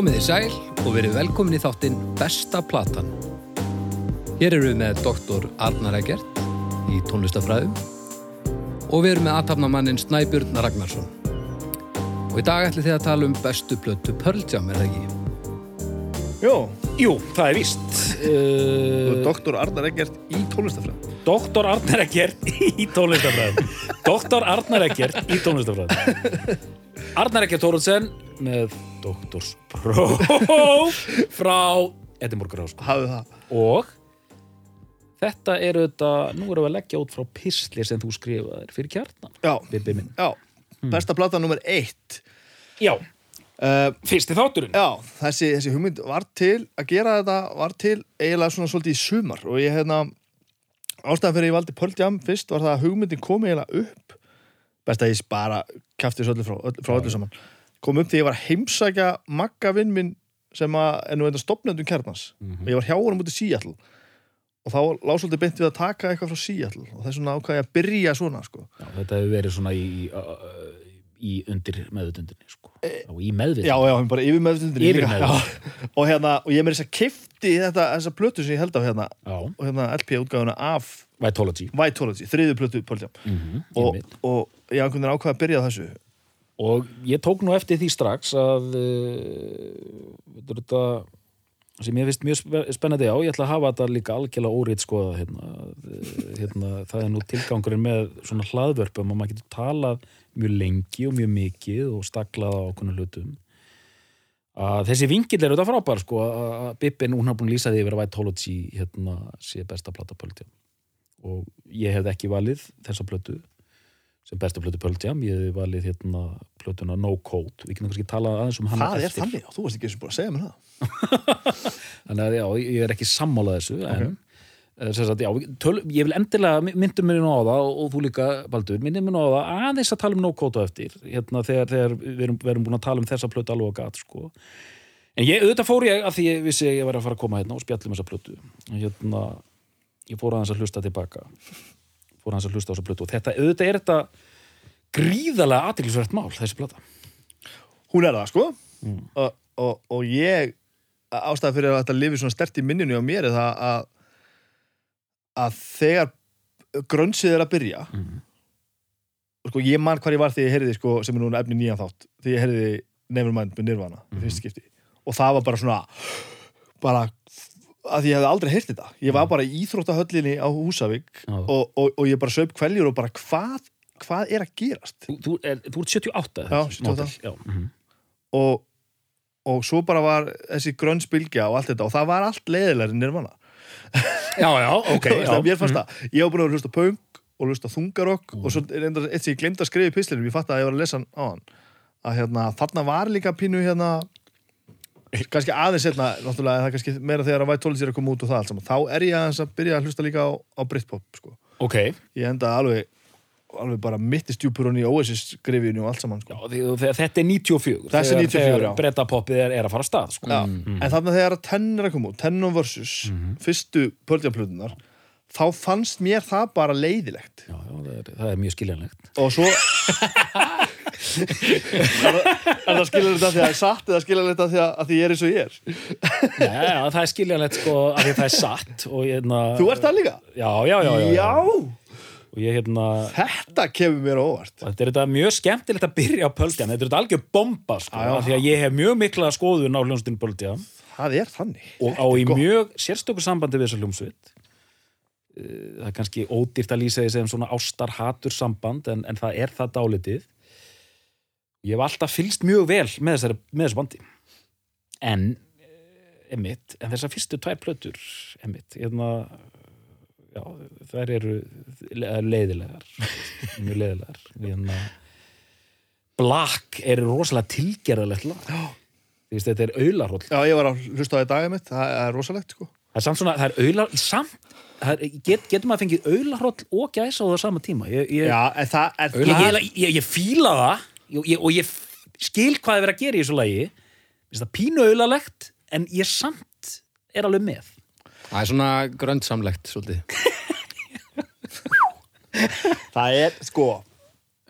Komið í sæl og verið velkomin í þáttinn Besta Platan. Hér eru við með doktor Arnar Eggert í tónlistafræðum og við erum með aðtapnamannin Snæbjörn Ragnarsson. Og í dag ætlum þið að tala um bestu plötu Pearl Jam, er það ekki? Jó, Jú, það er víst. Uh, doktor Arnar Eggert í tónlistafræð Doktor Arnar Eggert í tónlistafræðum. Doktor Arnar Eggert í tónlistafræðum. Arnar Eggert Tóruðsen með doktorspróf frá Edinborgar Háskóla. Og þetta er auðvitað, nú erum við að leggja út frá pisli sem þú skrifaðir fyrir kjarnan. Já, Bibbi minn. já, besta plata nummer eitt. Já, uh, fyrsti þátturinn. Já, þessi, þessi hugmynd var til að gera þetta var til eiginlega svona svolítið í sumar. Og ég hérna ástæðan fyrir ég valdi Pearl Jam fyrst var það að hugmyndin kom eiginlega upp. Best að ég bara kæfti þessu öllu frá, öll, frá öllu saman kom upp því ég var að heimsækja Magga vinn minn sem að er nú enda stopnendum kjarnans og ég var hjá út í Seattle og þá svolítið beint við að taka eitthvað frá Seattle og þess vegna ákvað ég að byrja svona sko. Já, þetta hefur verið svona í, í undir meðutundinni, sko. Og í meðvitundinni. Já, já, bara yfir. Já. og hérna, og ég með þess að kifti þetta, þessa plötu sem ég held á hérna og hérna LP-útgáfuna af Vitology. Vitology, þriðu plötu Pearl Jam Mm og, og ég ákvað að byrja þessu Og ég tók nú eftir því strax að uh, þetta sem ég finnst mjög spe- spennandi á, ég ætla að hafa þetta líka algjörlega órið skoða hérna, eh, hérna, það er nú tilgangurinn með svona hlaðvörpum að maður getur talað mjög lengi og mjög mikið og staklað á okkur hlutum. Að þessi vingill er auðvitað frábær sko, að hún har búin að lýsa því að Vitology hérna, sé besta Pearl Jam og ég hefði ekki valið þessa plötu sem besta plötu Pearl Jam, ég hefði valið hérna plötuna No Code, við kynum kannski tala aðeins um hana Það er eftir. þannig, þú varst ekki og búin að segja mér það. Þannig að já, ég er ekki sammálað þessu en okay. sagt, já, töl, ég vil endilega myndum mér á það og, þú líka, Baldur, myndum mér á það aðeins að tala um no code á eftir. Hérna, þegar, þegar við erum, erum búin að tala um þessa plötu alveg að gat sko. en ég, auðvitað fór ég að því ég vissi að ég var að fara að koma hérna og spjallum þessa plötu. Hérna, ég fór aðeins að hlusta tilbaka fór aðeins að hlusta á þessa plötu. Og þetta, auðvitað er þetta gríðalega aðtilsvert mál, þessi plata. Hún er það, sko. Og, og, og ég ástæða fyrir að þetta lifi svona stert í minninu á mér er það að að þegar grönnsið er að byrja sko, ég man hvar ég var þegar ég heyrði sko, sem er núna efni nýjan þátt þegar ég heyrði Nevermind með Nirvana í fyrst skipti. Og það var bara svona bara að ég hefði aldrei heyrt þetta ég var bara í Íþróttahöllinni á Húsavík og, og, og ég bara söp kveljur og bara hvað, hvað er að gerast Þú, þú, er, þú ert 78 Já, þessi 78. model, já. mhm. og, og svo bara var þessi grönnsbylgja og allt þetta og það var allt leiðilegri en Nirvana já, já, ok já. Mhm. mér fannst það, ég hef búin að hlusta punk og hlusta þungarokk og svo er enda eitt sem ég glemd að skrifa í pislinum, ég fatt að ég var að lesa hann á hann að hérna, þarna var líka pínu hérna kannski aðeins hérna, náttúrulega það er kannski meira þegar að White Tollets er að koma út og það allt saman, þá er ég aðeins að byrja að hlusta líka á, á Britpop, sko. Ok, ég enda alveg, alveg bara mitt í stjúpurun í Oasis skrifinu og allt saman, já, sko því, þegar, þetta er 94 Þessi er 94, já. brettapoppið er, er að fara af stað sko. Já, en þarna þegar að Ten er að koma út, Ten og Versus fyrstu pöldjaplutunar þá fannst mér það bara leiðilegt. Já, já, það, er, það er mjög skiljanlegt. Og svo er það- skilur þetta því að það er satt eða skilur þetta því að, að því ég er eins og ég er? Já, já, það er skiljanlegt sko, af því að það er satt hérna, þú ert það líka? já, já, já, já, Já, ég hérna þetta kemur mér óvart. Þetta er þetta mjög skemmtilegt að byrja á Pöldjan. Þetta er þetta algjör bomba sko, af því að ég hef mjög mikla skoðun á hljónstinn Pöldjan. Það er þannig. Og á í mjög sérstöku sambandi við þessa hljómsveit. Eh, það er kannski ódýrt að lýsa því sem svona ástar-hatur samband en, en það er það dálitið ég hef alltaf fylgst mjög vel með, þessari, með þessu bandi. En eh, emitt, en þessar fyrstu tvær plötur emitt, hérna já, þær eru le- leiðilegar mjög leiðilegar. Hérna Black er rosalega tilgerðalegt þetta er auðlarhóll Já, ég var að hlusta á það í dagið mitt, það er rosalegt sko. Það er samt svona, það er auðlar, samt, get, getur maður fengið auðlarhroll og gæsa á það sama tíma. Ég, ég, Já, það er ég, ég, fíla það ég, og ég skil hvað er verið að gera í þessu lagi. Finnst það pínu auðlarlegt, en ég samt er alveg með. Það er svona gröndsamlegt, svolítið. Það er, sko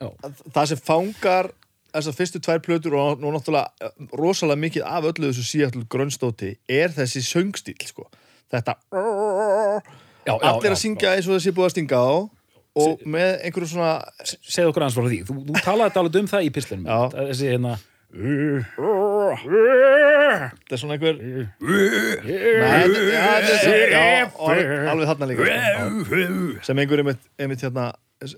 Já. það sem fangar þessar fyrstu tvær plötur og nú náttúrulega rosalega mikið af öllu þessu Seattle grunnstóti er þessi söngstíl sko. þetta já, allir að syngja eins og þessi búið að stinga á og með einhverju svona segð okkur aðeins frá því, þú, þú talaði alveg um það í pislunum Já. þessi hérna þetta er svona einhver er og alveg- þarna líka sko. sem einhver einmitt, hérna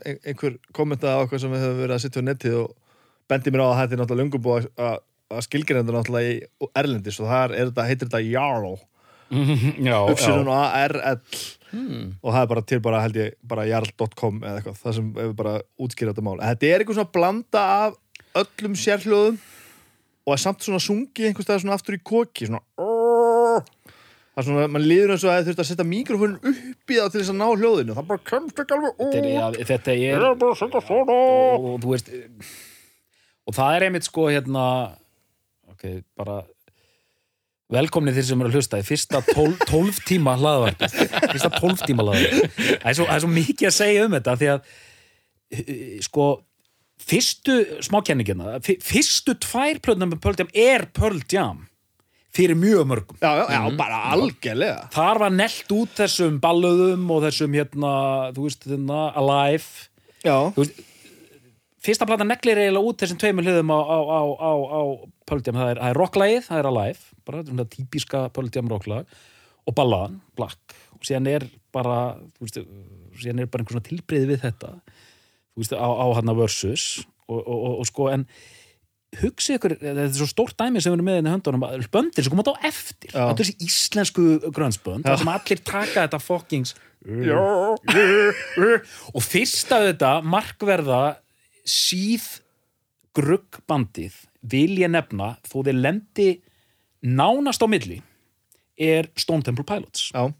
ein- einhver kommentaði á eitthvað sem við höfum verið að sitja á netið og bendi mér á að þetta er náttúrulega lungum búið að, skilgrinda náttúrulega í Erlendis og þar er þetta, heitir þetta Jarl já, Upsilon A-R-L og það er bara til bara held ég bara jarl.com eða eitthvað, það sem hefur bara útskýrað þetta mál. En Þetta er eitthvað svona blanda af öllum sérhljóðum og er samt svona sungið einhvers staðar svona aftur í koki svona það er svona, mann líður eins og að það þurft að setja mikrofónin upp í það til þess að ná hljóðinu. Það bara kemst ekki alveg þetta er, út. þetta er Það er að svona. Og þú veist og það er einmitt sko hérna ok, bara velkomni þeir sem eru að hlusta. Í fyrsta tól, tólf tíma hlaðvarp. Fyrsta tólf tíma hlaðvarp. Það er, svo, það er svo mikið að segja um þetta því að eh, sko fyrstu smákenningina fyr- fyrstu tvær plötnum með Pearl Jam er Pearl Jam. Fyrir mjög mörgum. Já, já, já, bara algjörlega. Þar var nelt út þessum ballöðum og þessum hérna, þú veist, hérna, Alive. Já, þú veist, fyrsta plata neglir eiginlega út þessum tveimur hliðum á, á, á, á, Jam, það er, er rocklagið, það er Alive bara svona típiska Pearl Jam rocklag og ballaðan, Black. Og síðan er bara veist, síðan er bara einhver svona tilbreyði við þetta veist, á, á hann versus. Og, og, og, og sko, en hugsið ykkur, þetta er svo stórt dæmi sem við erum með inn í höndunum, að böndir sem koma þetta á eftir Já. þetta er þessi íslensku grönsbönd þar sem allir taka þetta fokkings og fyrst af þetta markverða síð gruggbandið vil ég nefna þó þeir lendi nánast á milli er Stone Temple Pilots. Já,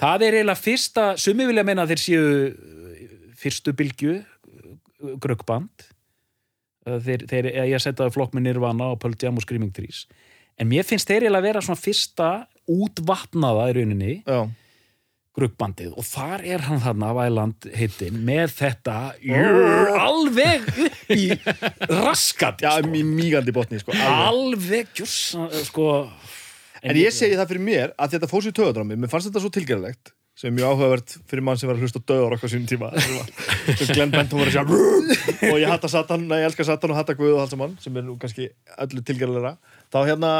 það er eiginlega fyrsta sumi vilja meina þeir séu uh, fyrstu bylgju uh, gruggband. Uh, þeir, þeir, ég setja það flokk með Nirvana og Pearl Jam og Screaming Trees. En mér finnst þeir eiginlega vera svona fyrsta útvatnaða í rauninni. Já gruggbandið. Og þar er hann þarna Væland heitinn með þetta jú, alveg upp í raskat Já, sko. í mýgandi botni, sko alveg. alveg gjörsa sko. En ég segi það fyrir mér að þetta fór sér töðadrámi, mér fannst þetta svo tilgerðilegt sem er mjög áhugavert fyrir mann sem var að hlusta döður okkar sínum tíma. Sem Glenn Benton var að segja og ég hatta Satan, nei, ég elska Satan og hatta Guð og allt saman, sem er nú kannski öllu tilgerðilega þá hérna,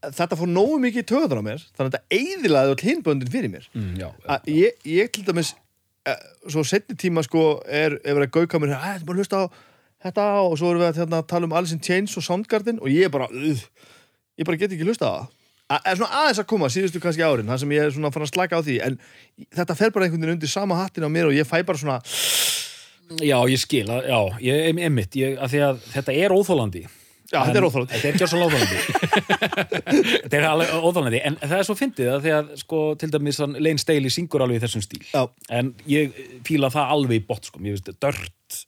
þetta fór nógu mikið í töðadrámi mér, þannig að þetta eiðilaði öll hinböndin fyrir mér. Mm, já, að ég, ég til dæmis eh, svo setni tíma sko er, er verið að gauka mér, að þetta bara hlusta á þetta? Og svo erum við að hérna, tala um Alice in Chains og Soundgarden og ég er bara uh, ég bara get ekki hlusta á það. A- er svona aðeins að koma síðustu kannski árin það sem ég er svona fann að slaka á því en þetta fer bara einhvern veginn undir sama hattin á mér og ég fæ bara svona já, ég skil að, já, ég einmitt ég, að að þetta er óþólandi já, þetta er óþáland Þetta er ekki svo óþólandi Þetta er alveg óþólandi En það er svo fyndið að því að sko, til dæmis Lane Staley syngur alveg í þessum stíl. Já. En ég fíla það alveg í bótt sko. Ég veist, dört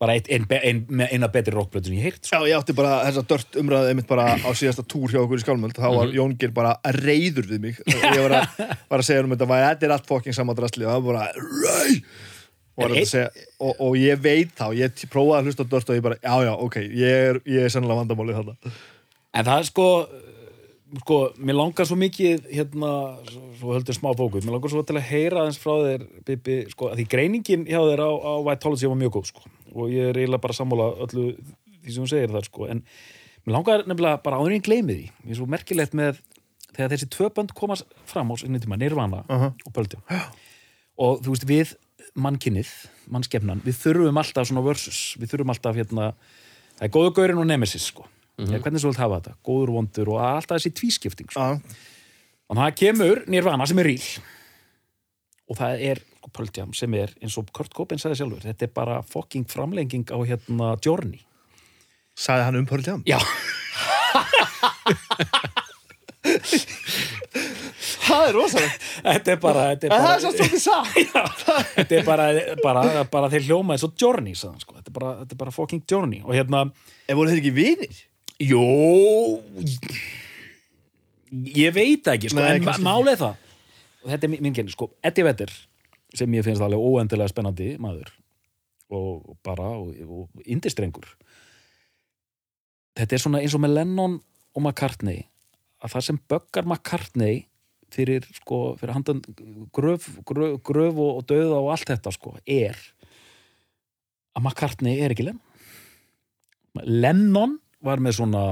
bara ein, ein, ein, ein, eina betri rockblötu sem ég heirt sko. Já, ég átti bara þessa dört umræðu einmitt bara á síðasta túr hjá okkur í Skálmöld. Þá var Jón Geir bara reyður við mig. Og ég var að, var að segja um þetta þetta er allt fokking saman drastli og það var bara og, segja, og, og ég veit þá, ég prófaði að hlusta á dört og ég bara, já já, ok, ég er, ég er sannlega vandamálið þarna En það er sko sko, mér langar svo mikið hérna, svo, höldur smá fókus mér langar svo til að heyra aðeins frá þér Bibi, sko, því greiningin hjá þér á, á Vitology var mjög góð, sko og ég er eiginlega bara að sammála öllu því sem hún segir þar, sko en mér langar nefnilega bara áður en ég gleymi því mér er svo merkilegt með þegar þessi tvö bönd komast fram á sinni tíma, Nirvana Aha. og Böldjum og þú veist, við mannkinnið, mannskefnan við þurfum alltaf svona versus við þurfum alltaf hérna, það er góðu gaurin og nemesis, sko. Mm hvernig svo vilt hafa þetta, góður vondur og alltaf þessi tvískipting sko. Já, og það kemur Nirvana sem er ríl og það er Jam sem er eins og Kurt Cobain sagði sjálfur, þetta er bara fucking framlenging á hérna Journey. Sagði hann um Jam? Já, Það er rosalegt, þetta er bara er það er svo svolítið sá þetta er bara, bara, bara þeir hljóma eins og Journey sagði, hann, sko. þetta, er bara, þetta er bara fucking Journey. Og hérna, En voru þeir ekki vinir? jú ég veit ekki sko, Nei, en málið það og þetta er mín genni, sko, Eddie Vedder sem ég finnst alveg óendilega spennandi maður og bara, og, og indistrengur þetta er svona eins og með Lennon og McCartney. Að það sem böggar McCartney fyrir sko, fyrir handan gröf, gröf, gröf og, og döða og allt þetta sko, er að McCartney er ekki Lennon. Lennon var með svona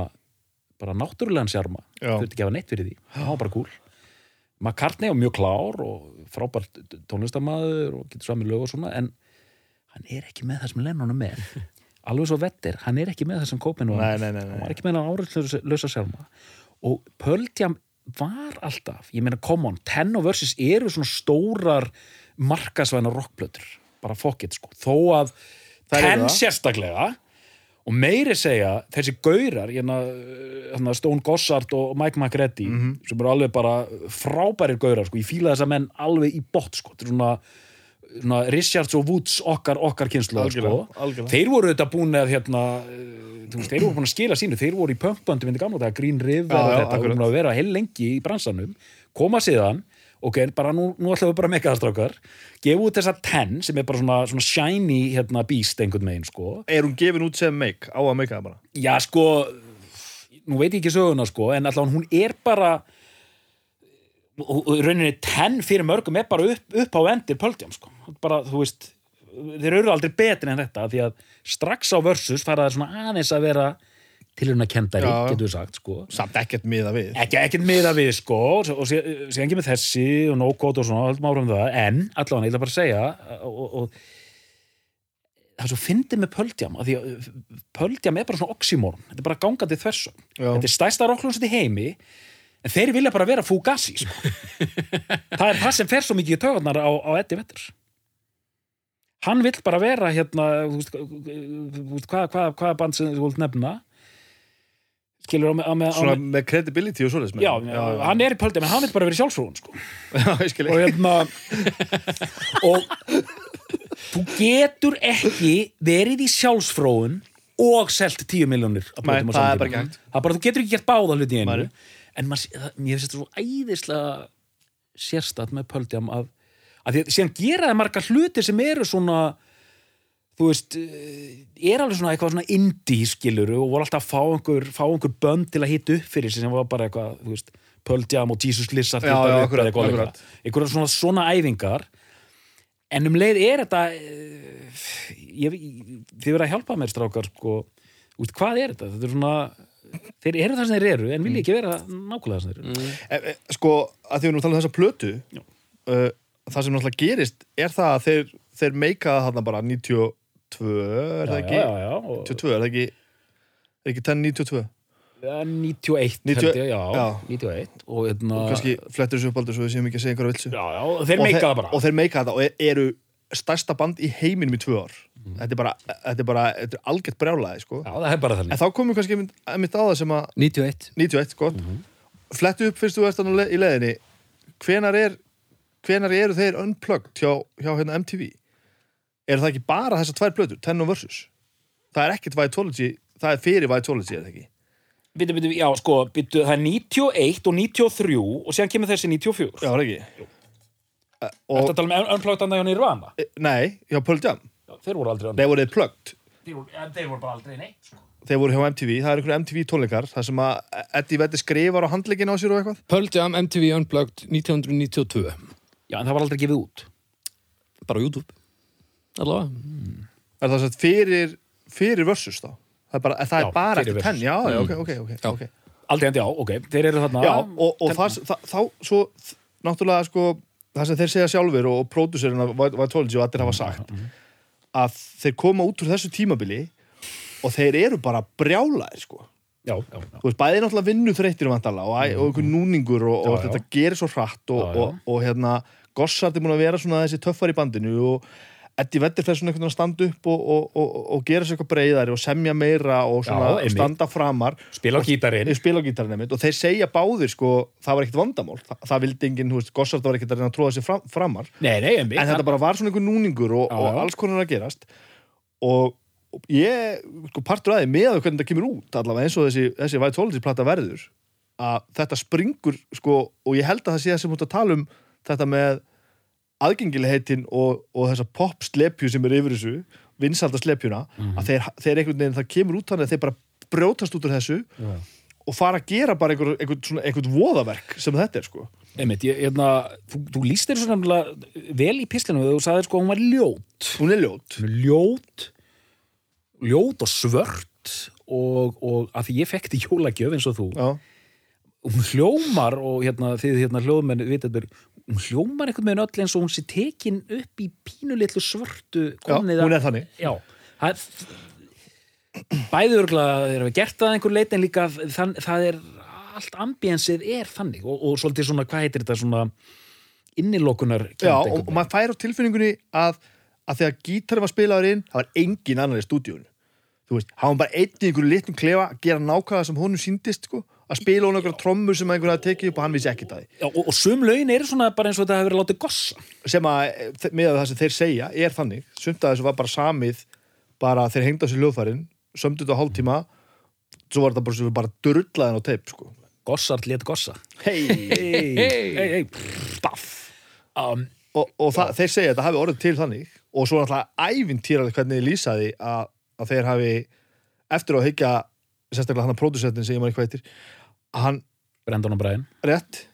bara náttúrulegan sjarma. Þurfti ekki að hafa neitt fyrir því, það var bara cool. McCartney var mjög klár og frábært tónlistarmaður og getur sami lög og svona en hann er ekki með það sem Lennon er með. Alveg svo vettir, hann er ekki með það sem Copen var hann var ekki með hann áriðlösa sjálma og Pearl Jam var alltaf, ég meina come on Ten og Versus eru svona stórar markasvæna rockplötur bara fokkit sko, þó að Ten sérstaklega. Og meiri segja, þessi gaurar hérna, Stone Gossard og Mike McReady Mhm. sem eru alveg bara frábærir gaurar sko, ég fíla þessa menn alveg í bot sko, þetta er svona, svona Richards og Woods okkar, okkar kynslu sko. Þeir voru þetta búin að hérna, eh, veist, þeir voru búin að skila sínu. Þeir voru í punkböndum indi gamla þetta Green River og já, þetta, voru búin að vera heil lengi í bransanum. Koma síðan ok, bara nú, nú ætlum við bara að meka það strákar. Gefa út þessa ten sem er bara svona, svona shiny hérna, beast einhvern megin sko. Er hún gefin út sem make? Á að make það bara? Já, sko, nú veit ég ekki söguna, sko, en allavega hún er bara og rauninni tenn fyrir mörgum er bara upp, upp á endir pöldjám, sko. Bara, þú veist, þeir eru aldrei betri en þetta, því að strax á versus fara það svona aðeins að vera tilhörna kendari, getur við sagt, sko. Samt ekkert miða við. Ekki, ekkert miða við, sko, og síðan kemur þessi og no-code og svona, höldum áfram það, en allavega, ég ætla bara að segja, og, og, það er svo fyndið með Pöldjam að því að Pöldjam er bara svona oxymorn þetta er bara gangandi þversum Já. þetta er stæsta rockljónsett í heimi en þeir vilja bara vera Fugazi sko. það er það sem fer svo mikið í tögarnar á, á Eddie Vetters hann vill bara vera hérna þú veist, þú veist, hvað, hvað, hvað band sem þú vilt nefna. Skilur á með, á með, Svona með credibility og svoleiðis með já, hann. er í Pöldjam en hann vill bara vera í sjálfsfrúin sko. Já, og hérna og þú getur ekki verið í sjálfsfróun og selt 10 miljónir það er bara bara, þú getur ekki gert báða hluti í einu. Nei. En maður, mér finnst þetta svo æðislega sérstætt með Pöldjam að, að því að síðan gera það marga hluti sem eru svona þú veist, eh, er alveg svona eitthvað svona indie skiluru og voru alltaf að fá einhver, fá einhver bönd til að hitta upp fyrir sig sem var bara eitthvað, þú veist, Jam og Jesus eða eitthvað svona, svona æfingar. En um leið er þetta eh, ég, þið verða að hjálpa mér strákar sko, út, hvað er þetta? þetta er svona, þeir eru það sem þeir eru en vilja ekki vera nákvæmlega það sem þeir eru. E, e, Sko, að því við nú tala um þessa plötu uh, Það sem náttúrulega gerist er það að þeir, þeir meika það þarna bara 92 er það ekki? já, já, já, og, 92, er það ekki? Er ekki 10, 92? ja, 91 90 held ég, já, já. 91 og hérna Kannski flettur þessu upp aldrei svo við séum ekki að segja einhverja vilsu já, já, og þeir meika það bara. og þeir meika það og er, eru stærsta band í heiminum í tvö ár. Þetta er bara, þetta er bara þetta er algjört brjálaði sko. já, það er bara en þá komum við kannski einmitt, á það sem að 91 91, gott. Mhm. flettu upp fyrst þú ert þannig í leðinni hvenar er hvenar eru þeir unplugged hjá, hjá hérna MTV er það ekki bara þessar tvær plötur, Ten og Versus? Það er ekkert Vitology það er fyrir Vitology, er það ekki? Bitu, bitu, já, sko, bitu, það er 91 og 93 og síðan kemur þessi 94 já, er það ekki? Eh, Þetta tala um unplugged hjá Nirvana? E, nei, hjá Pearl Jam. Já, Þeir voru aldrei þeir voru plugged. Þeir voru, þeir voru bara aldrei neitt sko. þeir voru hjá MTV, það er einhverju MTV tónleikar það sem að Eddie Vedder skrifar á handlegin á sér og eitthvað. Pearl Jam MTV Unplugged 1992 Já, en það var aldrei gefið út. Bara á YouTube. Allavega. Er það sett fyrir fyrir Versus þá? Það er bara, það Já, er bara fyrir eftir Versus. Ten, já, já, ok, ok, ok, Já. okay. Aldrei endi á, ok, þeir eru þarna. Já, og, og það, það, þá svo náttúrulega sko það sem þeir segja sjálfur og, af Vitology og allir hafa sagt að þeir koma út úr þessu tímabili og þeir eru bara brjálæðir sko. Já, já, já. veist, bæði náttúrulega vinnu vantala og, æ- og einhver núningur og, og þetta gerir svo hratt og, og, og hérna Gossard er múin að vera svona þessi töffar í bandinu og Eddie Vedder fer svona einhvern veginn að standa upp og, og, og, og gera sér eitthvað breyðari og semja meira og svona Já, standa framar. Spila á gítarinn. Og þeir segja báðir sko, það var ekkert vandamál, Þa, það vildi enginn, Gossard var ekkert að reyna að tróða sér fram, framar. Nei, nei, en þetta bara var svona einhver núningur og, alls konar að gerast. Og, ég, sko, partur að því með að hvernig þetta kemur út allavega eins og þessi, þessi Vitology plata verður að þetta springur, sko, og ég held að það sé það sem að tala um þetta með aðgengiliheitin og, og þessa pop slepju sem er yfir þessu vinsalda slepjuna Mhm. að þeir, þeir einhvern veginn, það kemur út þannig að þeir bara brjótast út úr þessu Já. og fara að gera bara einhver, einhver, svona, einhver voðaverk sem þetta er sko. Einmitt, ég, hérna, þú, þú líst þér svo nefnilega vel í pislinu og þú sagðir sko að hún var ljót. Hún er ljót. Ljót ljót og svört og, og að því ég þetta jólagjöf eins og þú. Já, hún hljómar og hérna, þið hérna hljóðmenn vitað hún hljómar einhvern veginn öll eins og hún sé tekin upp í pínulitlu svörtu já komnið hún að- er þannig. Já, það örgulega þeir hafa gert það að einhver leit en líka þann, það er allt ambiensið er þannig og, og svolítið svona, hvað heitir þetta svona innilokunar já, og, og maður fær á tilfinningunni að, að þegar gítarinn var spilaður inn það var engin annar í stúdíun þú veist, hann var bara einn í einhverju litlum klefa að gera nákvæða sem honum síndist sko, að spila hún einhverja trommur sem einhverja hafði tekið upp og hann vissi ekki það Já, og, og sum lögin eru svona bara eins og þetta hefur verið látið gossa. Sem að eh, með það sem þeir segja er þannig, sumt að þessu var bara samið bara þeir hengda sér hljóðfærin sömdu þetta á hálftíma svo var þetta bara, svo bara drullaðin á teip sko. gossar lét gossa. Hei hei, hei, um, og, og það, þeir segja að þetta hafi orðið til þannig. Og svo náttúrulega ævintýralega hvernig þið lýsaði að, að þeir hafi eftir að higgja sérstaklega hann að pródusettin sem ég maður eitthvað heitir að hann Brendan og Brian rétt.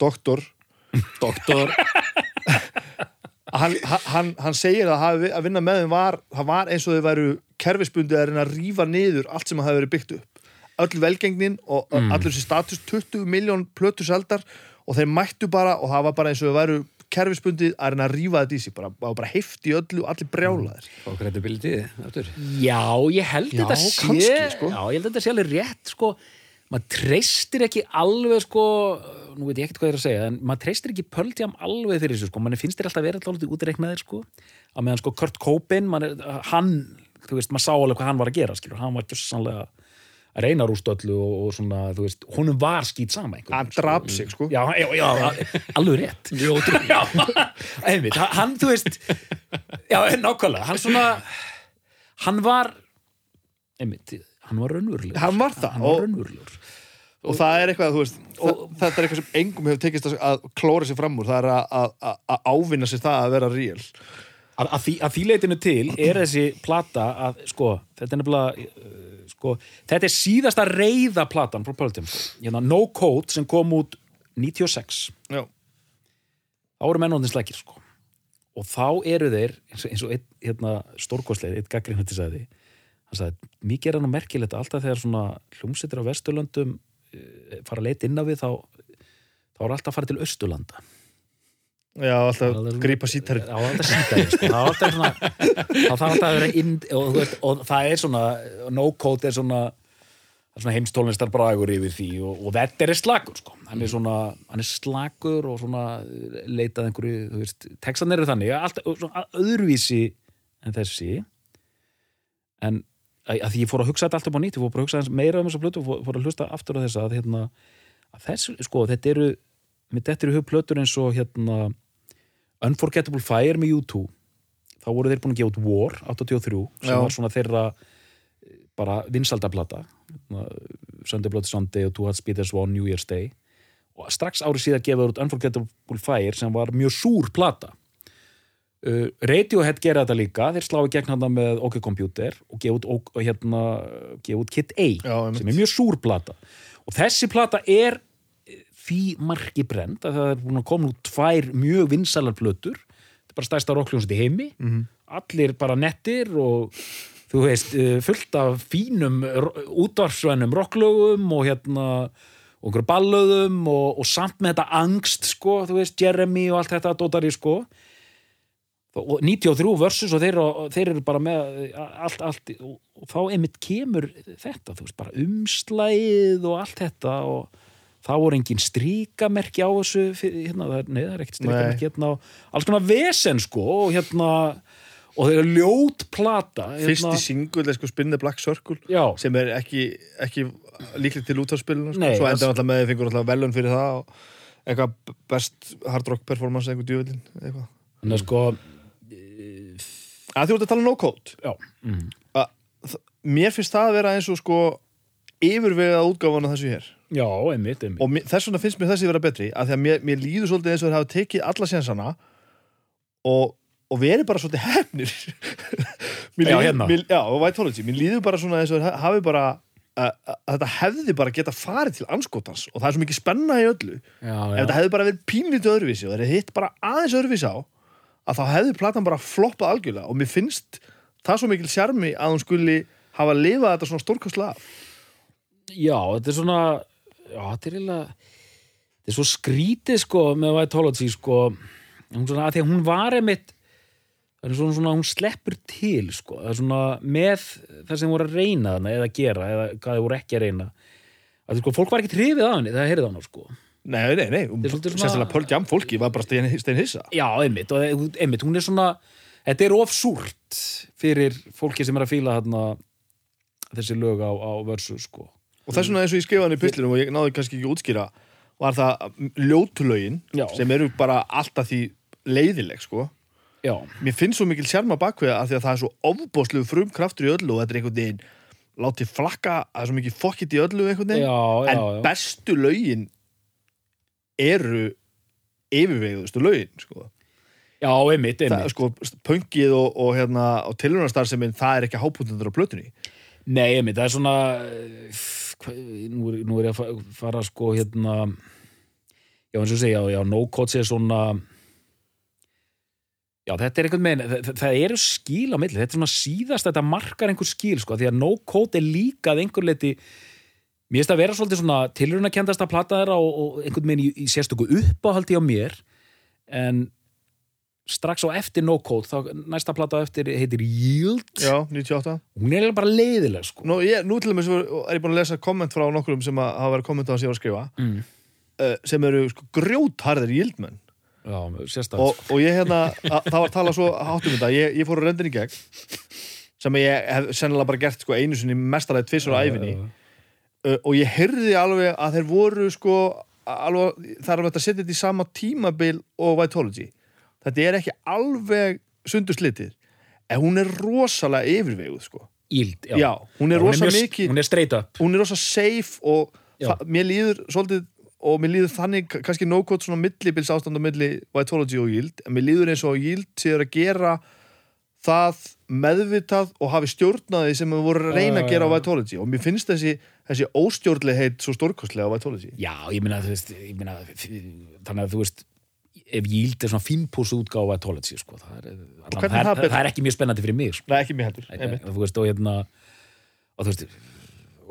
Doktor. Doktor. Hann, hann, hann segir að hafi, að vinna með þeim var það var eins og þau væru kerfisbundið að reyna að rífa niður allt sem hafi verið byggt upp. Öll velgengnin og mm. allur þessi status 20 miljón plötu seldar og þeir mættu bara og það var bara eins og þau væru kerfisbundið að reyna að rífa þetta í sig bara, bara, bara heift í öllu og allir brjálaðir. Og credibility, aftur. Já, ég held Já, þetta sé kannski, sko. Já, ég held þetta sé alveg rétt sko maður treystir ekki alveg sko nú veit ég ekkert hvað ég er að segja en maður treystir ekki pöldjám alveg fyrir þessu sko. Mann finnst þér alltaf verið alltaf útreiknaðir sko. Að meðan sko Kurt Cobain man er, hann, þú veist, maður sá alveg hvað hann var að gera skilur, hann var gjössanlega að reyna rúst öllu og, og svona, þú veist, honum var skýt sama hann sko. draf sig sko. Já, já, já, alveg rétt. Já, einmitt, hann, þú veist Já, nákvæmlega, hann svona hann var einmitt, hann var raunverulegur. Hann var það, Hann var og- raunverulegur. og það er eitthvað, þú veist, og, þetta er eitthvað sem engum hefur tekist að, klóra sér fram úr. Það er að, að, að, ávinna sér það að vera real. Að, að, því, að því leitinu til er þessi plata að, sko, þetta er nefnilega uh, sko, þetta er síðasta reyða platan frá Pearl Jam, hérna No Code sem kom út 96 já, þá eru mennóðin slækir sko. og þá eru þeir eins og, eins og einn hérna, stórkostleir, einn gaggrinn þetta sagði hann sagði, mikið er hann merkilegt að alltaf þegar svona hljómsveitir á Vesturlöndum eh, fara að leita inn á við þá þá er alltaf að fara til Östurlanda já, alltaf grípa sítarinn Já, alltaf sítarinn sko. það er alltaf svona þá þarf alltaf að vera inn og, þú veist, og það er svona, no-code er svona það er svona heimstólinstar bragur yfir því og, og þetta er slagur sko. hann er svona, hann er slagur og svona leitað einhverju þú veist, textan eru þannig, alltaf, svona, öðruvísi en þessi en að, því ég fór að hugsa þetta alltaf á nýtt, ég fór að hugsa meira um þessu plötu og fór, að hlusta aftur á þessa að, hérna, að þessu, sko, þetta eru með þetta eru hug plötur eins og hérna Unforgettable Fire með U2 þá voru þeir búin að gefa út War 83 sem Já. var svona þeirra eh, bara vinsaldaplata hérna, Sunday Bloody Sunday og Two Hearts Beat As One New Year's Day. Og strax árið síðan gefa þeir út Unforgettable Fire sem var mjög súr plata uh, Radiohead gera þetta líka þeir slá í gegn hann með OK Computer og gefa út, og, hérna, gefa út Kid A Já, sem er mjög súr plata. Og þessi plata er eh, því margi brend að það er búin að koma út tvær mjög vinsalar plötur. Þetta er bara stærsta rockljónsett í heimi. Mhm. allir bara nettir og þú veist, eh, fullt af fínum útvarsvænum rocklögum og hérna og einhverjum ballöðum og, og samt með þetta angst sko, þú veist, Jeremy og allt þetta dótari sko 93 versus og þeir, og þeir eru bara með allt, allt og, og þá einmitt kemur þetta, þú veist, bara umslægið og allt þetta og þá voru engin stríkamerki á þessu fyrir, hérna, það er, nei, það er ekkert stríkamerki hérna alls konar vesen sko og hérna og þeir eru ljót plata fyrsti hérna, singull er sko Spin the Black Circle já, sem er ekki, ekki líklegt til útvarspilinu sko. Svo það- endur alltaf með þið fengur alltaf velun fyrir það og eitthvað best hard rock performance einhver djúvillin eitthvað. Þannig að sko að þú ert að tala no code? Já, mm, að, mér finnst það að vera eins og sko yfirvegað útgáfan af þessu hér. Já, einmitt, einmitt. Og mér, þess vegna finnst mér þessi vera betri að því að mér, mér líður svolítið eins og þeir hafa tekið alla sénsana og, og verið bara svolítið hefnir. Mér Já, líður- hérna. mér, já, og Vitology, mér líður bara svona eins og ha- hafi bara að, að þetta hefði bara geta farið til anskotans og það er svo mikið spenna í öllu. Já, ef já. þetta hefði bara verið pínlítið öðruvísi og það er hitt bara aðeins öðruvísi á að þá hefði platan bara floppað algjörlega og mér finnst það svo mikil sjarmi að hún skuli hafa lifað þetta svona stórkostlega af. já, þetta er svona já, þetta er eiginlega þetta er svo skrítið sko með Vitology sko. Hún svona, að því að hún var einmitt það er svona, svona hún sleppur til sko, það er svona með það sem voru að reyna þarna eða gera eða hvað þið voru ekki að reyna. Að sko, fólk var ekki trifið af henni, það heyrði hana sko Nei, nei, nei, svona- sérstaklega Pearl Jam fólki var bara stein, stein hissa Já, einmitt, og einmitt, hún er svona þetta er of súrt fyrir fólki sem er að fíla þarna þessi lög á, á versu sko. og þess vegna eins og ég skrifaði hann í pislinum og ég náði kannski ekki að útskýra var það ljótulögin Já. sem eru bara alltaf því leiðileg sko Já, mér finnst svo mikil sjarma bakveða af því að það er svo ofbóðslegu frum kraftur í öllu og þetta er einhvern veginn látið flakka, það er svo mikið fokkit í öllu einhvern veginn, já, já, en já. bestu lögin eru yfirvegðustu lögin sko. já einmitt, það, einmitt. sko, pöngið og, og, hérna, og tilhörnarstarfseminn, það er ekki hápunktundur á plötunni Nei, einmitt, það er svona eh, hva, nú, er, nú er ég að fa- fara sko hérna já, eins og segja, já, no codes er svona já, þetta er einhvern veginn það, það eru skíl á milli, þetta er svona síðast þetta markar einhver skíl, sko, því að no code er líka að einhver leiti mér finnst að vera svolítið svona tilrunakendasta plata þeirra og, og einhvern veginn í, í sérstöku uppáhaldi á mér. En strax á eftir no code þá næsta plata á eftir heitir Yield. Já, 98 hún er bara leiðileg sko. Nú, ég, nú til dæmis er ég búin að lesa komment frá nokkrum sem að hafa verið komment á að sé að skrifa mm. uh, sem eru sko, grjótharðir gildmenn Já, sérstaklega og, og ég hérna, að, það var talað svo háttum þetta, ég, ég fór að rendin í gegn sem ég hef sennilega bara gert sko, einu sinni mestaræði tvisur á æfinni uh, og ég heyrði alveg að þeir voru sko alveg, það er að setja þetta í sama tímabil og Vitology. Þetta er ekki alveg sundur slitið en hún er rosalega yfirveguð sko. Íld, já. já, hún er rosa mjög- mikið Hún er straight up. hún er rosa safe og það, mér líður svolítið og mér líður þannig kannski no-code svona millibils ástand á milli Vitology og Yield en mér líður eins og Yield séður að gera það meðvitað og hafi stjórnaði sem við voru að reyna að gera á. Vitology. Og mér finnst þessi, þessi óstjórnlegheit svo stórkostlega á Vitology. Já, ég ég meina þannig að þú veist ef Íld er svona fínpús útgáfa Tology, sko, það er, allan, það, er, það er ekki mjög spennandi fyrir mig, sko, Nei, ekki mér heldur veist, og hérna og þú veist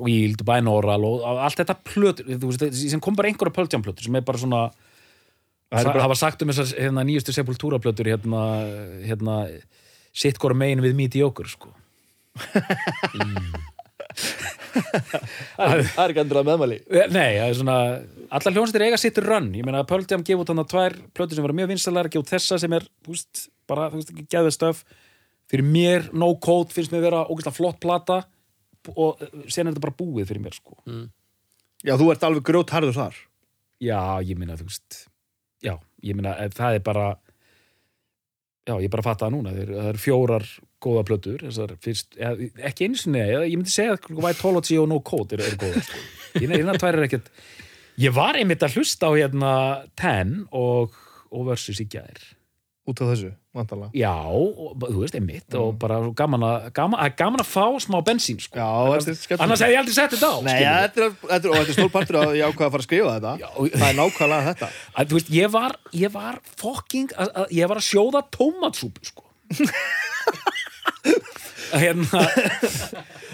og Íld, Binaural og og allt þetta plötur, þú veist, sem kom bara einhverja Pearl plötur sem er bara svona Það hafa sagt um þessar hérna, nýjustu sepultúraplötur hérna, hérna sitt hvora megin við mediocre, sko. Það er ekki endur að meðmæli. Eh, Nei, það er svona allar hljónstir eiga sitt run, ég meina Jam gefa út hann tvær plötur sem var mjög vinsalar gefa út þessa sem er, þú veist, bara þú veist, ekki geðið stöf. Fyrir mér, no code finnst mér vera ógeðslega flott plata og eh, sen er þetta bara búið fyrir mér sko. Já, þú ert alveg grjótharður þar. Já, ég meina, þú veist já, ég meina, eh, það er bara já, ég bara fatta það núna það eru fjórar góða plötur þessar fyrst, eða, ekki einu sinni eða, ég myndi segja að Vitology og No Code eru, eru góða sko. hérna tvær er ekkert ég var einmitt að hlusta á hérna Ten og, og Versus í gær út af þessu, vantarlega já, og, þú veist, einmitt og bara svo gaman að, gaman, að, gaman að fá smá bensín sko. Já, þetta er skemmt annars hefði ég aldrei sett þetta á Nei, skilurðu. þetta er, þetta er, og þetta er stór partur að ég ákvaða að fara að skrifa þetta. Já, Það er nákvæmlega þetta. Að, þú veist, ég var, ég var fucking, að, að, ég var að sjóða tómatsúpu, sko. Hérna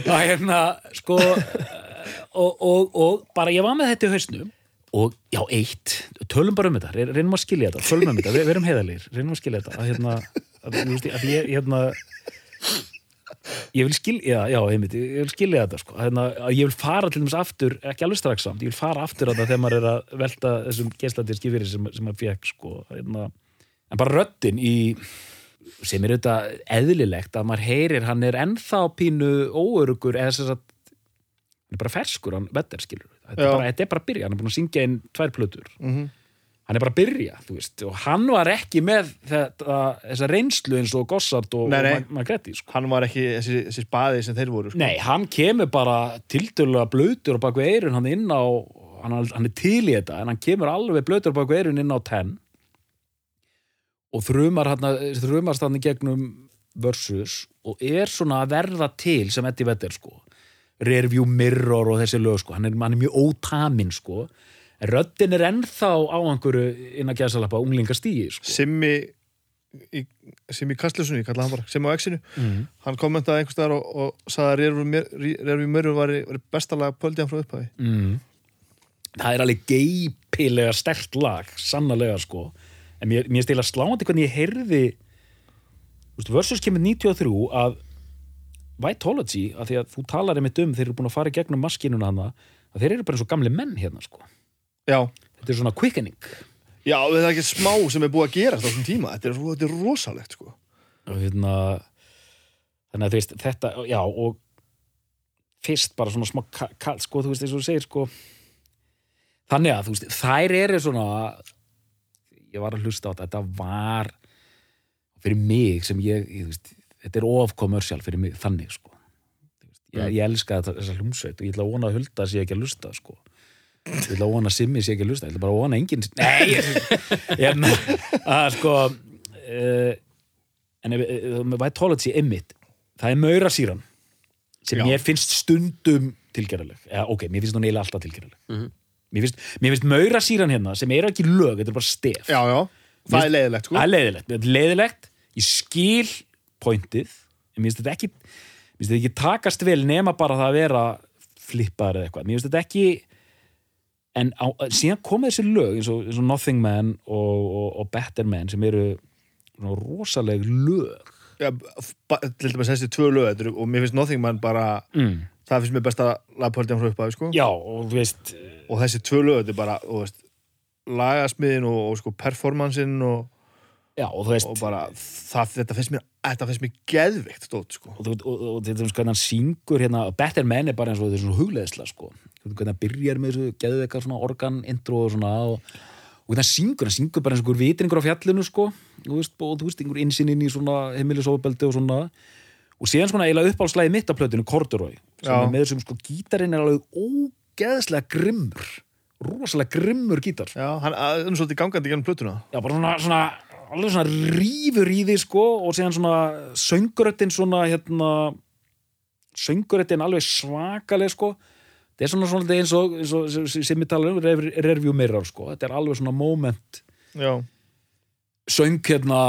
hérna, sko og, og, og bara ég var með þetta í hausnum og já, eitt, tölum bara um þetta. Re- reynum að skilja þetta, tölum um þetta, við, erum heiðalir reynum að skilja þetta, að hérna að, að ég, hérna ég vil skilja, já, einmitt ég vil skilja þetta, sko, hérna, að ég vil fara til dæmis aftur, ekki alveg strax samt, ég vil fara aftur að það þegar maður er að velta þessum geisladiski fyrir sem, sem maður fekk, sko hérna, en bara röddin í sem er auðvitað eðlilegt að maður heyrir, hann er ennþá pínu óörugur eða þess að hann er bara ferskur, hann vetter skilur þetta er, bara, þetta er bara að byrja, hann er búin að syngja inn tvær plötur, mm hann er bara að byrja þú veist, og hann var ekki með þetta, þessa reynslu eins og Gossard og, og Magretti sko. Hann var ekki þessi, þessi spaði sem þeir voru sko. Nei, hann kemur bara tiltölulega blöytur á baku eirun hann inn á, hann, hann er til í þetta en hann kemur alveg blöytur á baku eirun inn á tenn. Og þrumar hann þrumast hann í gegnum versus og er svona að verða til sem Eddie Vedder sko Rearview Mirror og þessi lög sko. hann, er, hann er mjög ótamin sko. en röddin er ennþá á einhverju inn að gæðsalappa unglingastígi sko. Simmi í, Simmi Kastlusunni, ég kalla hann bara Simmi á X-inu, mm. hann kommentaði einhvers staðar og, og sagði að Rervi Mörru var, var bestalega pöldið hann frá upphæði Mm. það er alveg geipilega stert lag, sannarlega sko en mér, mér stila sláandi hvernig ég heyrði versus kemur 93 að Vitology, að því að þú talar einmitt um þeir eru búin að fara gegnum maskinuna hana að þeir eru bara eins og gamli menn hérna sko. Já, þetta er svona quickening. Já, það er ekki smá sem er búið að gera á þessum tíma, þetta er, þetta er rosalegt sko. Og hérna þannig að þú veist, þetta, já og fyrst bara svona smá ka- kall, sko, þú veist, eins og þú segir sko þannig að, þú veist, þær eru svona ég var að hlusta á þetta, þetta var fyrir mig sem ég, ég þú veist, þetta er of commercial fyrir mig, þannig sko. Þú veist, ég, ég elska þessa hljómsveit og ég ætla að vona að hulda sé ekki að hlusta sko. Ég ætla að vona að Simmi sé ekki að hlusta ég ætla bara að vona enginn nei, ég, ég, að sko uh, en ef- ef- með Vitology einmitt, það er maura síran sem Já. mér finnst stundum tilgerðaleg, ok, mér finnst hún eiginlega alltaf tilgerðaleg mér finnst, mér finnst maura síran hérna sem er ekki lög, þetta er bara stef. Já, já, það er leiðilegt sko. Það er leiðilegt, leiðilegt. Ég skil pointið. Mér finnst þetta ekki ekki takast vel nema bara það að vera flippaður eða eitthvað, mér finnst þetta ekki en á, síðan koma þessi lög eins og, eins og Nothing Man og, og, og Better Man sem eru rosaleg lög. Já, ba- Til dæmis þessi tvö lög og mér finnst Nothing Man bara mm. það finnst mér besta lagpöldið frá upphæði sko. Já, og þú veist og þessi tvö lög, þetta er bara veist, lagasmiðin og, og sko performansin og, já, og veist og bara það, þetta finnst mér þetta finnst mér geðvikt stótt sko. Og, og, og, þetta er hann syngur hérna, Better Man er bara eins og þetta er svona hugleðsla sko. Hvernig hann byrjar með þessu svona organ intro og svona og, hann syngur, hann syngur bara eins og vitringur á fjallinu sko, veist, og þú veist einhver insinn inn í svona heimilisofbeldi og svona. Og síðan svona eiginlega uppálslæði mitt af plötinu Corduroy, sem Já. er með þessum sko gítarinn er alveg ógeðslega grimmur rosalega grimmur gítar. Já, hann er svolítið gangandi gennum plötuna. Já, bara svona, svona alveg svona rífur í því sko og síðan svona sönguröttin svona hérna sönguröttin alveg svakaleg sko. Þetta er svona svona eins og, eins og sem- við tala um, rev- review mirror sko. Þetta er alveg svona moment. Já, söng hérna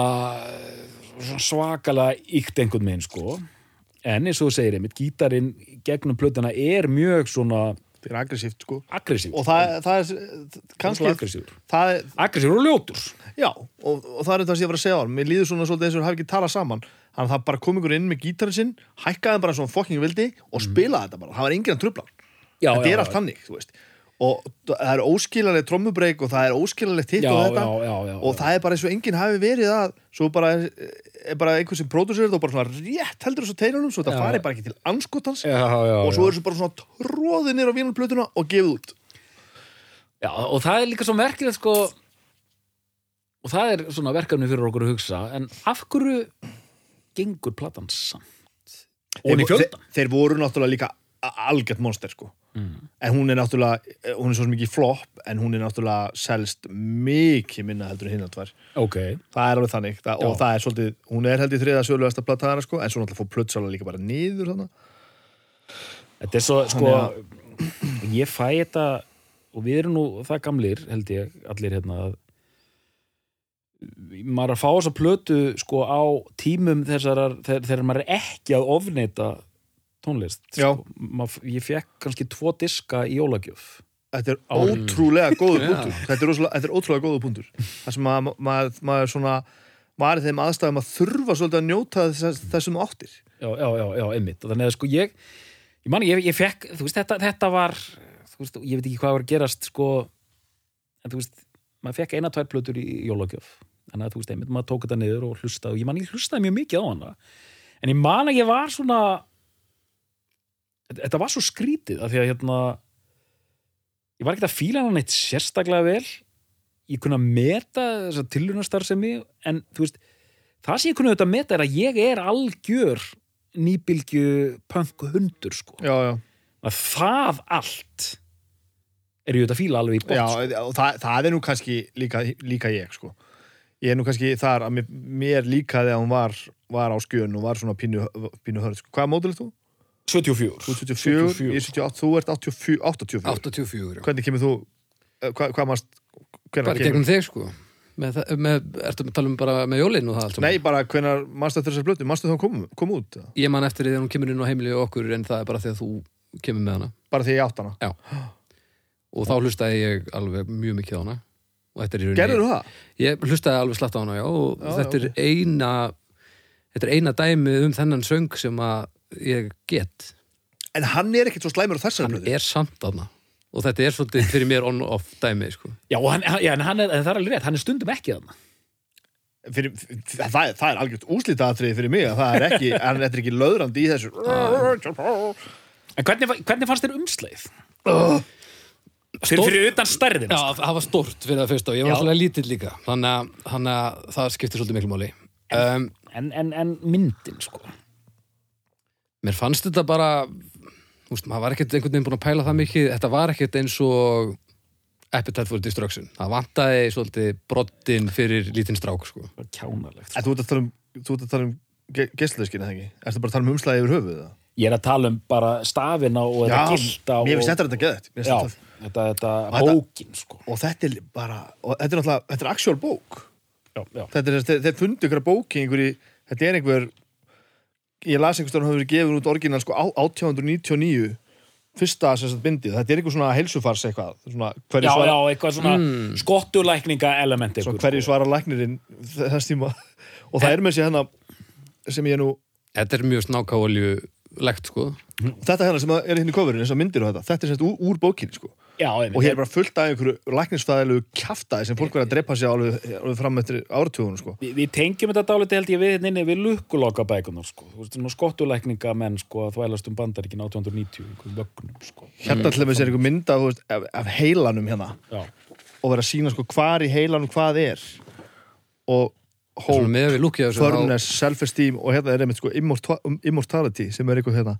svakalega ykt einhvern meginn sko. En eins og þú segir einmitt, gítarinn gegnum plötuna er mjög svona þetta er aggressíft sko. Aggressív og það, það er kannski aggressív það er, aggressív og ljótur. Já, og, og það er þetta sem ég var að segja á hann mér líður svona svolítið eins og hafi ekki talað saman. Þannig að það bara kom ykkur inn með gítarinn sinn hækkaði bara svona fokking vildi og spilaði þetta bara, það var hann. já, þetta já, er allt þannig, þú veist. Og það er óskilalegt trommubreik og það er óskilalegt hitt og þetta. já, já, og það er bara eins og enginn hafi verið að svo bara bara einhver sem pródusir þetta og bara svona rétt heldur þessu teinunum svo þetta Já. fari bara ekki til anskotans. Já, já, og svo er þessu bara svona tróðið nýr á vínarplötuna og gefið út. Já, og það er líka svo merkilegt sko og það er svona verkefni fyrir okkur að hugsa en af hverju gengur platan samt? Þeir, fjöldan þeir voru náttúrulega líka algjört monster sko. Mm. en hún er náttúrulega, hún er svo mikið flop en hún er náttúrulega selst mikið minna heldur hinn að tvær. Ok, það er alveg þannig, það, og það er svolítið hún er held í þriða sögulegasta plataðara sko en svo náttúrulega fór plötsála líka bara þannig. þetta er svo sko Þannig ég fæ þetta og við erum nú það gamlir held ég allir hérna að maður að fá þessa plötu sko á tímum þegar, þegar maður er ekki að ofneita tónlist sko. Maður- ég fekk kannski tvo diska í jólagjöf. Þetta er ótrúlega góður punktur. Þetta er, þetta er ótrúlega góður punktur. Það sem maður, maður, maður svona var í þeim aðstæðum að þurfa svolítið að njóta þess, þessum áttir. Já, já, já, já, einmitt. Og þannig að sko ég ég man, ég, ég fekk, þú veist, þetta, þetta var þú veist, ég veit ekki hvað var að gerast sko, en þú veist maður fekk eina, tvær plötur í jólagjöf. Þannig að þú veist, einmitt, maður tók þetta niður og hlusta og ég man, ég hlustaði mjög mikið á hana. En ég man að ég var svona þetta, var svo skrítið af því að hérna ég var ekkert að fíla hann eitt sérstaklega vel ég kunna meta þessa tilunastarfsemi en þú veist, það sem ég kunna auðvitað meta er að ég er algjör nýbylgju punk hundur sko. já, já, að það allt er ég auðvitað að fíla alveg í bótt sko. það, það er nú kannski líka, líka ég sko ég er nú kannski þar að mér, mér líkaði að hún var, var á skjön og var svona pínu, pínu hörð sko. hvaða mótil er þú? 74 Þú ert 74, ég er 78, þú ert 84, 84. 84, já. Hvernig kemur þú, eh, hvað, hvað mást, hvernig Bara gegnum þig, sko. Með, með, ertu að tala um bara með jólinn og það allt saman? Nei, bara hvernig mannstu eftir þessar blötu, mannstu þá kom, kom út eða? Ég man eftir því þegar hún kemur inn á heimili og okkur en það er bara því að þú kemur með hana. bara því ég átt hana Já. Og þá hlustaði ég alveg mjög mikið á hana. Og þetta er í rauninni... Gerður þú það? Ég hlustaði alveg slatt á hana, já, og Já, þetta já, er eina þetta er eina dæmi um þennan söng sem að ég get. En hann er ekkert svo slæmur á þessari hann blötu er samt aðna og þetta er svolítið fyrir mér on-off dæmi, sko. Já, hann, hann- já, en, hann er, en það er alveg rétt, hann er stundum ekki þarna. Fyrir, það, það, það er algjört úslitaðatrið fyrir mig að það er ekki, hann er ekki löðrandi í þessu. En hvernig, hvernig fannst þér umsleið? Fyrir, fyrir utan stærðina Já, það var stort fyrir það fyrst og ég var alltaf lítill líka. Þannig að, þannig að það skiptir svolítið miklu máli. Um, en, en, en myndin, sko Mér fannst þetta bara veist, maður var ekkert einhvern veginn búin að pæla það mikið. Þetta var ekkert eins og Appetite for Destruction. Það vantaði svolítið broddin fyrir lítinn strák, sko. Kjánalegt, En þú ert að tala um, þú ert að tala um geislaðskina, það ekki? Ertu bara að tala um umslæði yfir höfuð það? Ég er að tala um bara stafina og þetta gilda mér finnst þetta Já, finnst þetta- þetta- bókin, sko. Og þetta er bara, og þetta er náttúrulega, þetta er actual bók. Já, já. Þetta er, þeir, fundu ykkur bóki einhverju, þetta er einhver ég las einhvers hann hafa verið gefin út orginal sko á- 1899 fyrsta sagt bindið, þetta er einhver svona helsufars eitthvað, svona hverju Já, svara, já, eitthvað svona Mm. skottulækninga element svo ykkur, hverju svara læknirinn þess tíma. Og það er með sér hérna sem ég nú, Þetta er mjög snákaolju legt, sko. Þetta hérna sem er hérna í kofurinn þessar myndir og þetta, þetta er sagt úr, úr bókinni sko Já, og hér er bara fullt af einhverju læknisfæðilegu kjaftaði sem fólk verið að drepa sig alveg, alveg fram eftir áratugunum sko. Vi, við tengjum þetta dálítið held ég við hérna inni við lukkuloka bækunar sko. Þú veist, svona skottulækninga menn sko, að þvælast um bandaríkin 1890 einhverjum vögnum sko. hérna til þess er einhver mynda veist, af, af heilanum hérna. Já, og vera að sína sko hvar í heilanum hvað er. Og við þessu þá- firmness, self-esteem og hérna er einmitt sko immorta- immortality sem er eitthvað hérna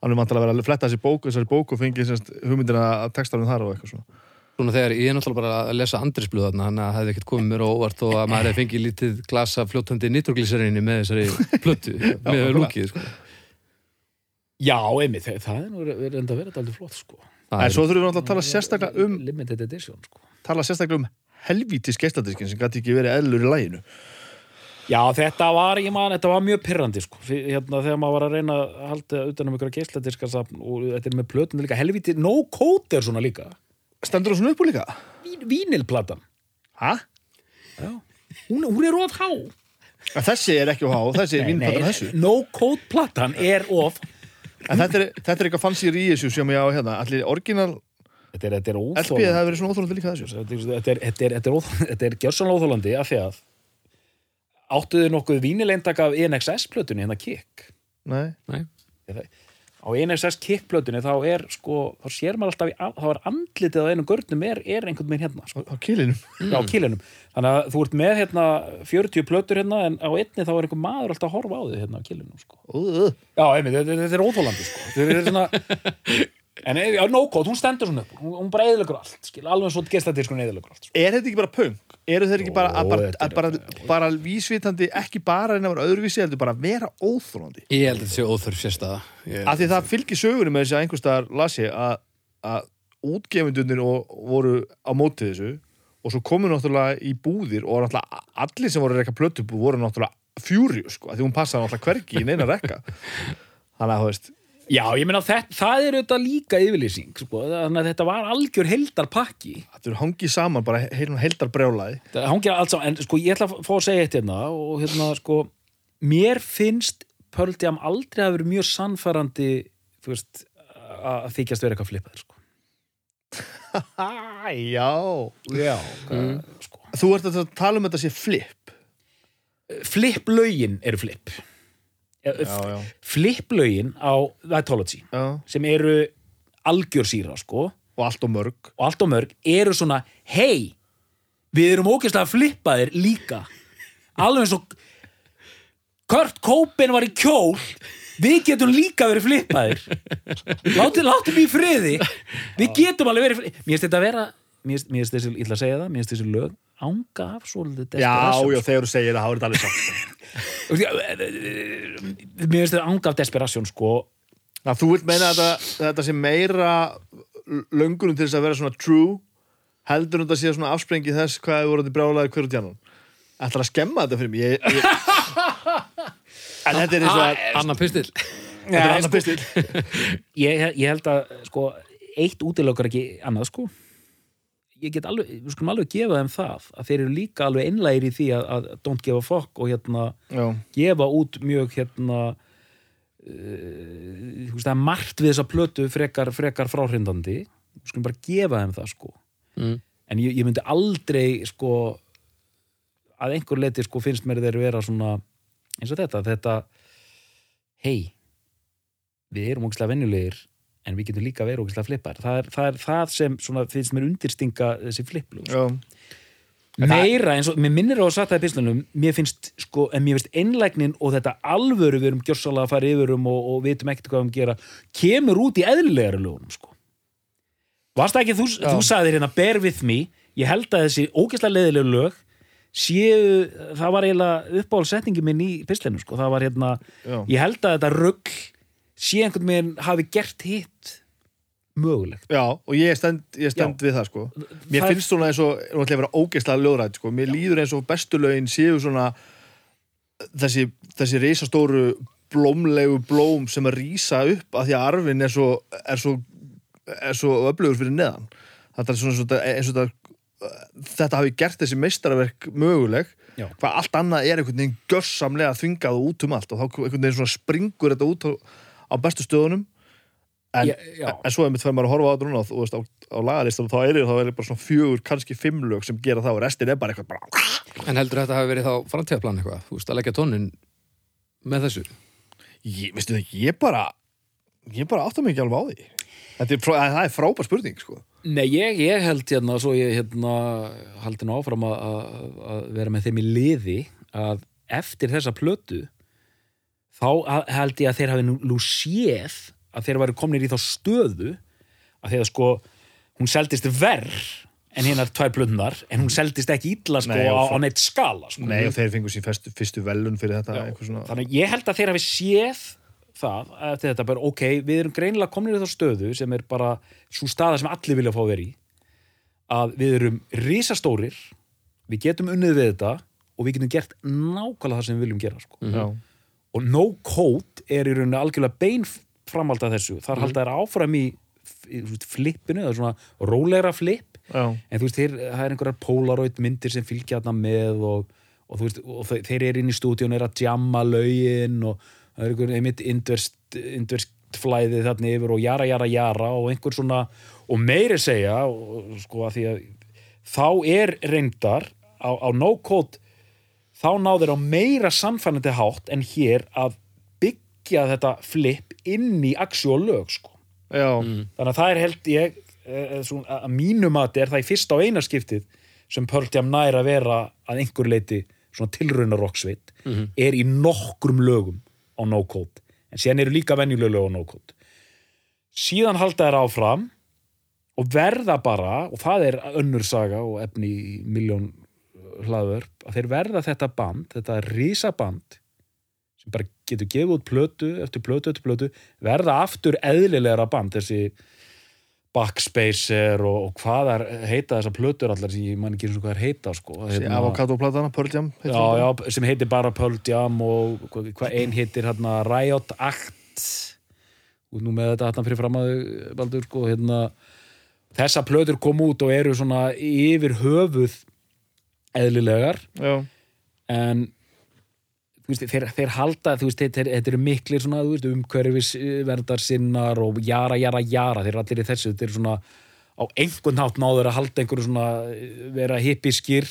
hann er vantilega að vera að fletta þessi bók þessari bók og fengi semst, hugmyndina að textanum þar og eitthvað svona Svona þegar ég er náttúrulega bara að lesa andrisblöð þarna þannig að það hefði ekkert komið mér á óvart og að maður hefði fengið lítið glasa fljótandi nitroglíserinni með þessari plötu með lúkið sko. Já einmitt, það, er nú reynda að vera dálítið flott sko. Það en svo þurfum við náttúrulega að tala sérstaklega um Limited edition sko. tala sérstaklega um helvítis geistadiskin sem gæti ekki verið eðlur í læginu Já, þetta var, ég man, þetta var mjög pyrrandi sko. Hérna, þegar maður var að reyna að halda utan um ykkur geisladiskasafn og þetta er með plötun líka, helviti, no code er svona líka. Stendur það svona upp úr líka? Vín, Vínilplatan. Hæ? hún, hún er of há. En þessi er ekki á há, þessi er vínplatan þessu no code platan er of en þetta er, þetta er eitthvað fancy reissue sem ég á hérna allir orginal Þetta er, þetta er óþólandi það hefur verið svona óþólandi líka þessu. Þetta er, þetta er, þetta er, þetta er, þetta er gjörsanlega óþólandi af því að áttuðu nokkuð vínileindaka af NXS-plötunni hérna Kik? Nei, Nei. á NXS Kik-plötunni þá er sko, þá sér maður alltaf í, þá er andlitið á einum görnum er, er einhvern veginn hérna sko, á, á kilinum. Á kílinum þannig að þú ert með hérna 40 plötur hérna en á einni þá er einhver maður alltaf að horfa á þig hérna á kílinum sko. uh, já, einmitt, þetta, þetta er óþólandi sko. þetta er svona en já, no code, hún stendur svona upp. Hún, hún bara eðilegur allt, skil, alveg svo gestatískun eðilegur allt sko. Er þetta ekki bara punk? Eru þeir ekki bara að bara, að bara, bara vísvitandi ekki bara en að vera öðruvísi heldur bara að vera óþólandi Ég held að þetta sé óþörf sérstaða. Af því það fylgir sögunum með þessi að einhverstaðar las ég að, að útgefendunir og, voru á móti þessu og svo komu náttúrulega í búðir og náttúrulega allir sem voru að rekka plötubú voru náttúrulega fjúriu sko, af því hún passaði náttúrulega hvergi í neina rekka. Þannig að þú veist já, ég meina það, það er auðvitað líka yfirlýsing sko. þannig að þetta var algjör heldarpakki þetta er hangið saman bara heil, heildar brjálaði það hangir allt saman, en sko ég ætla að fá að segja eitt hérna og hérna sko mér finnst Jam aldrei að vera mjög sannfærandi þú veist, að þykjast vera eitthvað flippaður sko. já já, mm. sko. þú ert að tala um þetta sé flip flip-lögin eru flip flip-lögin á Vitology já. sem eru algjör síra sko. Og allt og mörg. Og allt og mörg eru svona hei, við erum ógeðslega flippaðir líka. Alveg eins og Kurt Cobain var í kjól við getum líka verið flippaðir. Látið, látið mér í friði. Við getum alveg verið friði mér finnst þetta að vera mér finnst þessi, ég ætla að segja það, mér finnst þessi lög ánga af svolítið já, desperation, já, þegar þú segir það, þá er þetta alveg satt sko. sko. mér finnst þetta ánga af desperation sko. Að þú vilt meina að þetta, þetta sé meira löngunum til þess að vera svona true heldur en þetta sé svona afsprengi þess hvað hefur voruð brjálaði hverju tjánan ætlar að skemma þetta fyrir mig ég, ég... en þetta er eins og að Anna Pistil. Er annar pistil. ég, ég held að sko, eitt útilokkar ekki annað sko ég get alveg, við skulum alveg gefa þeim það að þeir eru líka alveg einlægir í því að, að don't give a fuck og hérna já, gefa út mjög hérna uh, þú veist margt við þessa plötu frekar, frekar fráhrindandi. Við skulum bara gefa þeim það sko. Mm. en ég, ég myndi aldrei sko að einhver leti sko finnst mér þeir vera svona eins og þetta, þetta hei við erum ógislega venjulegir en við getum líka verið ógislega flippar það er það, er það sem svona, finnst mér undirstinga þessi flipplu já, meira eins og, mér minnir á að satt það í pislunum mér finnst, sko, en mér finnst einlægnin og þetta alvöru við erum gjörsalega að fara yfir um og, og vitum ekkert hvað við um gera kemur út í eðlilegari lögunum, sko. Varst það ekki, þú, þú sagðir hérna bear with me, ég held að þessi ógeðslega leðilegu lög séu, það var eiginlega uppáhaldsetningi minn í pislinu, sko, það var hérna já. ég held að þetta rugg sé einhvern veginn hafi gert hitt mögulegt. Já, og ég stend, ég stend við það sko. Mér Það- finnst svona eins og nú ætla að vera ógeðslega ljóðrætt sko. Mér líður eins og bestu lögin séu svona þessi, þessi reisastóru blómlegu blóm sem að rísa upp af því að arfin er svo er svo, er svo öflugur fyrir neðan. Þetta er svona, eins og þetta hafi gert þessi meistaraverk möguleg. Já. hvað allt annað er einhvern veginn görsamlega þvingað og út um allt og þá einhvern veginn svona springur þetta út á, á bestu stöðunum en, já. en svo er mitt þegar maður að horfa á þetta núna og þú veist á, á lagalistan þá er það bara svona fjögur, kannski fimm lög sem gera það og restin er bara eitthvað bara En heldur þetta hafi verið þá framtíðaplan eitthvað? Þú veist, að leggja tónin með þessu? ég, veistu það, ég bara ég bara átta mig ekki alveg á því er, það er frábær spurning sko. Nei, ég, ég held hérna, svo ég hérna haldi nú áfram að, að, að vera með þeim í liði að eftir þessa plötu þá að- held ég að þeir hafi nú, séð að þeir væri komnir í þá stöðu að þegar sko hún seldist verð en hinnar tvær plötunar en hún seldist ekki illa sko Nei, á, á neitt skala sko. nei og þeir fengur sér fyrstu, fyrstu velun fyrir þetta Já, svona þannig að ég held að þeir hafi séð það eftir þetta bara, ok, við erum greinilega komnir í þá stöðu sem er bara svo staða sem allir vilja fá verið í að við erum risastórir við getum unnið við þetta og við getum gert nákvæmlega það sem við viljum gera sko. Já. Og no code er í rauninni algjörlega bein framhald af þessu, þar halda þær áfram í, flippinu, það er svona rólegra flipp Já. en þú veist, þeir, það er einhverjar polaroid myndir sem fylgja þarna með og, og veist, og þe- þeir eru inn í stúdíun er að djamma lögin og það er einhver einmitt indverst, flæðið þarna yfir og jara, jara, jara og einhver svona, og meiri segja og, sko að því að þá er reyndar á, á no code þá náður á meira samfannandi hátt en hér að byggja þetta flip inn í actual lög sko. Já. þannig að það er held ég eh, svona, að mínu mati er það í fyrsta og eina skiptið sem Pearl Jam nær að vera að einhver leiti svona tilraunarokksveit er í nokkrum lögum á no code. En síðan eru líka venjuleg lög á no code. Síðan halda þær áfram og verða bara og það er önnur saga og efni í miljón hlaður að þeir verða þetta band, þetta risaband sem bara getur gefið út plötu eftir plötu eftir plötu verða aftur eðlilegra band þessi Backspacer og, og hvað er heita þessar plötur allar sem ég man ekki eins og hvað er heita sko. Hérna- Avokado-platana, Pearl Jam já, já, sem heitir bara Pearl Jam og hvað, hvað ein heitir hérna Riot Act. Og nú með þetta hérna fyrir fram að Baldur sko, hérna. Þessar plötur kom út og eru svona yfir höfuð eðlilegar. Já. en veist, þeir, þeir halda veist, þeir, þeir eru miklir svona, þú veist, umhverfis verndar sinnar og jara, jara, jara. Þeir eru allir í þessu, þeir eru svona á einhvern hátt náður að halda einhverju svona vera hippiskir.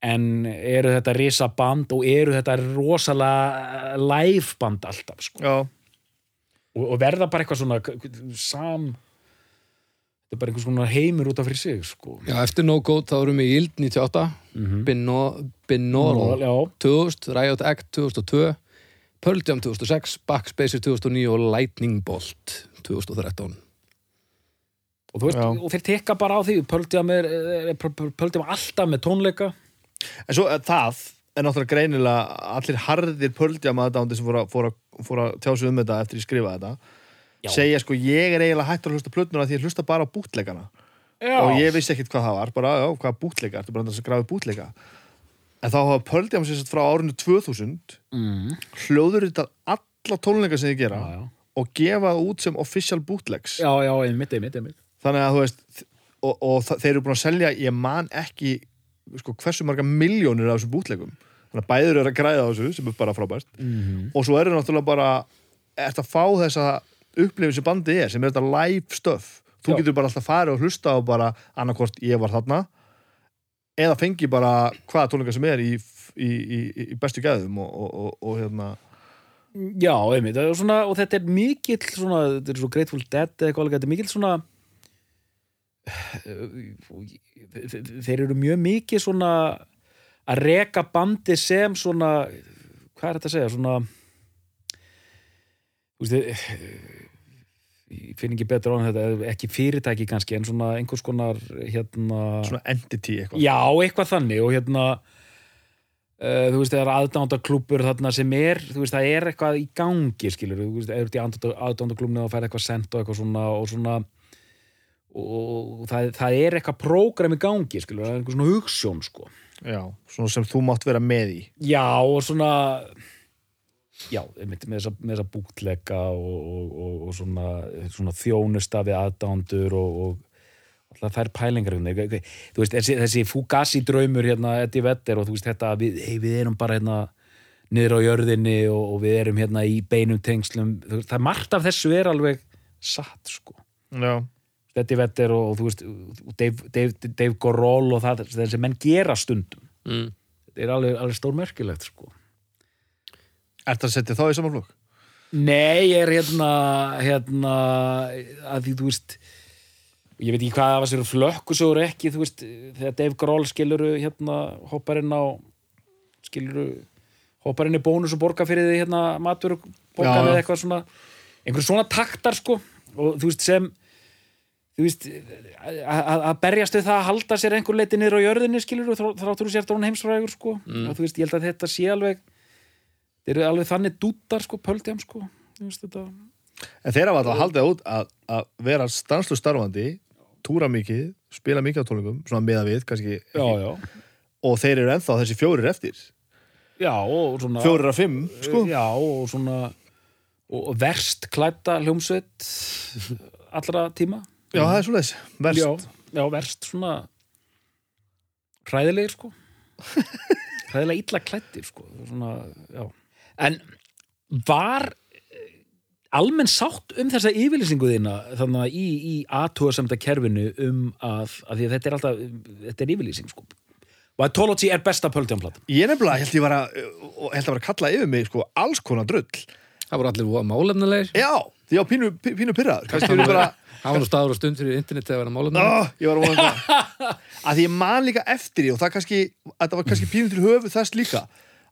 En eru þetta risa band og eru þetta rosalega live band alltaf sko. og, og verða bara eitthvað svona sam þetta er bara einhvers konar heimur út af fyrir sig sko. Já, eftir No Go þá erum við í Yield 98, Mhm. Bino- Binaural já, 2000, Riot Act 2002, Pearl Jam 2006, Backspacer 2009 og Lightning Bolt 2013. og, þú veist, og þeir tekka bara á því Pearl Jam er, er, er Pearl Jam alltaf með tónleika En svo eh, það er náttúrulega greinilega allir harðir pöldjama aðdándi sem fór að, að, að tjá sig um þetta eftir ég skrifa þetta Já. segja sko ég er eiginlega hættur að hlusta plötnuna því ég hlusta bara á bútleikana Já. og ég vissi ekkit hvað það var bara, já, hvað bútleika, ertu bara að grafa bútleika en þá hafa pöldjama sér sett frá árinu 2000 mm. hljóður þetta alla tónleika sem þið gera já, og gefa það út sem official bootlegs já, já, einmitt, einmitt, einmitt þannig að þú veist og, og þeir eru búin að selja, ég man ekki sko, hversu marga miljónir af þessum bútlegum þannig að bæður eru að græða þessu sem er bara frábært mm. og svo eru náttúrulega bara ert að fá þessa upplifin sem bandið er sem er þetta live stuff. Þú Já. getur bara alltaf farið og hlusta á bara annarkvort ég var þarna eða fengi bara hvaða tónleika sem er í, í, í, í bestu gæðum og, og, og, og hérna. Já, einmitt, og, svona, og þetta er mikill svona, þetta er svo Grateful Dead eða eitthvað alveg, þetta er mikill svona þeir eru mjög mikið svona að reka bandi sem svona hvað er þetta að segja, svona þú veist finn ekki betur á þetta ekki fyrirtæki kannski, en svona einhvers konar hérna svona entity eitthvað. Já, eitthvað þannig og hérna uh, þú veist, það er aðdándaklúpur þarna sem er, þú veist, það er eitthvað í gangi skilur, þú veist, er þetta í aðdándaklúbni og fær eitthvað sent og eitthvað svona og svona og það, það er eitthvað prógram í gangi skilur, það er eitthvað svona hugssjón sko. Já, svona sem þú mátt vera með í. Já, og svona já, með þessa, með þessa bútleika og, og, og, og svona, svona þjónustafi aðdándur og, og alltaf þær pælingar hérna. þú veist, þessi, þessi Fugazi draumur hérna, Eddie Vedder og þú veist þetta við, hey, við erum bara hérna niður á jörðinni og, og við erum hérna í beinum tengslum, veist, það er margt af þessu er alveg satt sko. Já, Eddie Vedder og, þú veist og Dave, Dave, Dave Gorol og það þessi menn gera stundum. Mm. þetta er alveg, alveg stórmerkilegt sko Ertu að setja þá í saman flokk? Nei, ég er hérna hérna að því, þú veist ég veit ekki hvað það var sér flökkusögur ekki, þú veist, þegar Dave Grohl skiluru hérna, hoppar inn á skiluru hoppar inn í bónus og borga fyrir því hérna matur Já, borga já. við eitthvað svona einhver svona taktar sko og þú veist sem þú veist að- berjast við það að halda sér einhver leiti niður á jörðinni skilur og þráttur þú sér dón heimsfrægur sko og þú veist, ég held að þetta sé alveg þeir eru alveg þannig dútar sko, pöldjám sko? Þetta En þeir hafa alltaf haldið út að, að vera stanslu starfandi, túra mikið, spila mikið á tónleikum, svona meða við, kannski, já, já, og þeir eru ennþá þessi fjórir eftir. já og svona Fjórir af fimm, sko. já og svona og verst klædda hljómsveit allra tíma. Já, það er svo leiðis, verst. já, já, verst svona hræðilegir sko. Hræðilega illa klæddir sko. Svona, já en var eh, almenn sátt um þessa yfirlýsingu þína þannig að í, í aðtúasemda kerfinu um að, að því að þetta er alltaf þetta er yfirlýsing sko? Vitology er besta pöldjánplata Ég nefnilega held ég var að, og held að vera að kalla yfir mig, sko, alls konar drull. Það voru allir málefnilegir Já, því á pínu, pínu pyrraður. Kannski eru bara, Það var nú staður og stund fyrir interneti að vera málefnilegir ég var að vona það. Að því ég man líka eftir því og það kannski, þetta var kannski pínu til höfu þess líka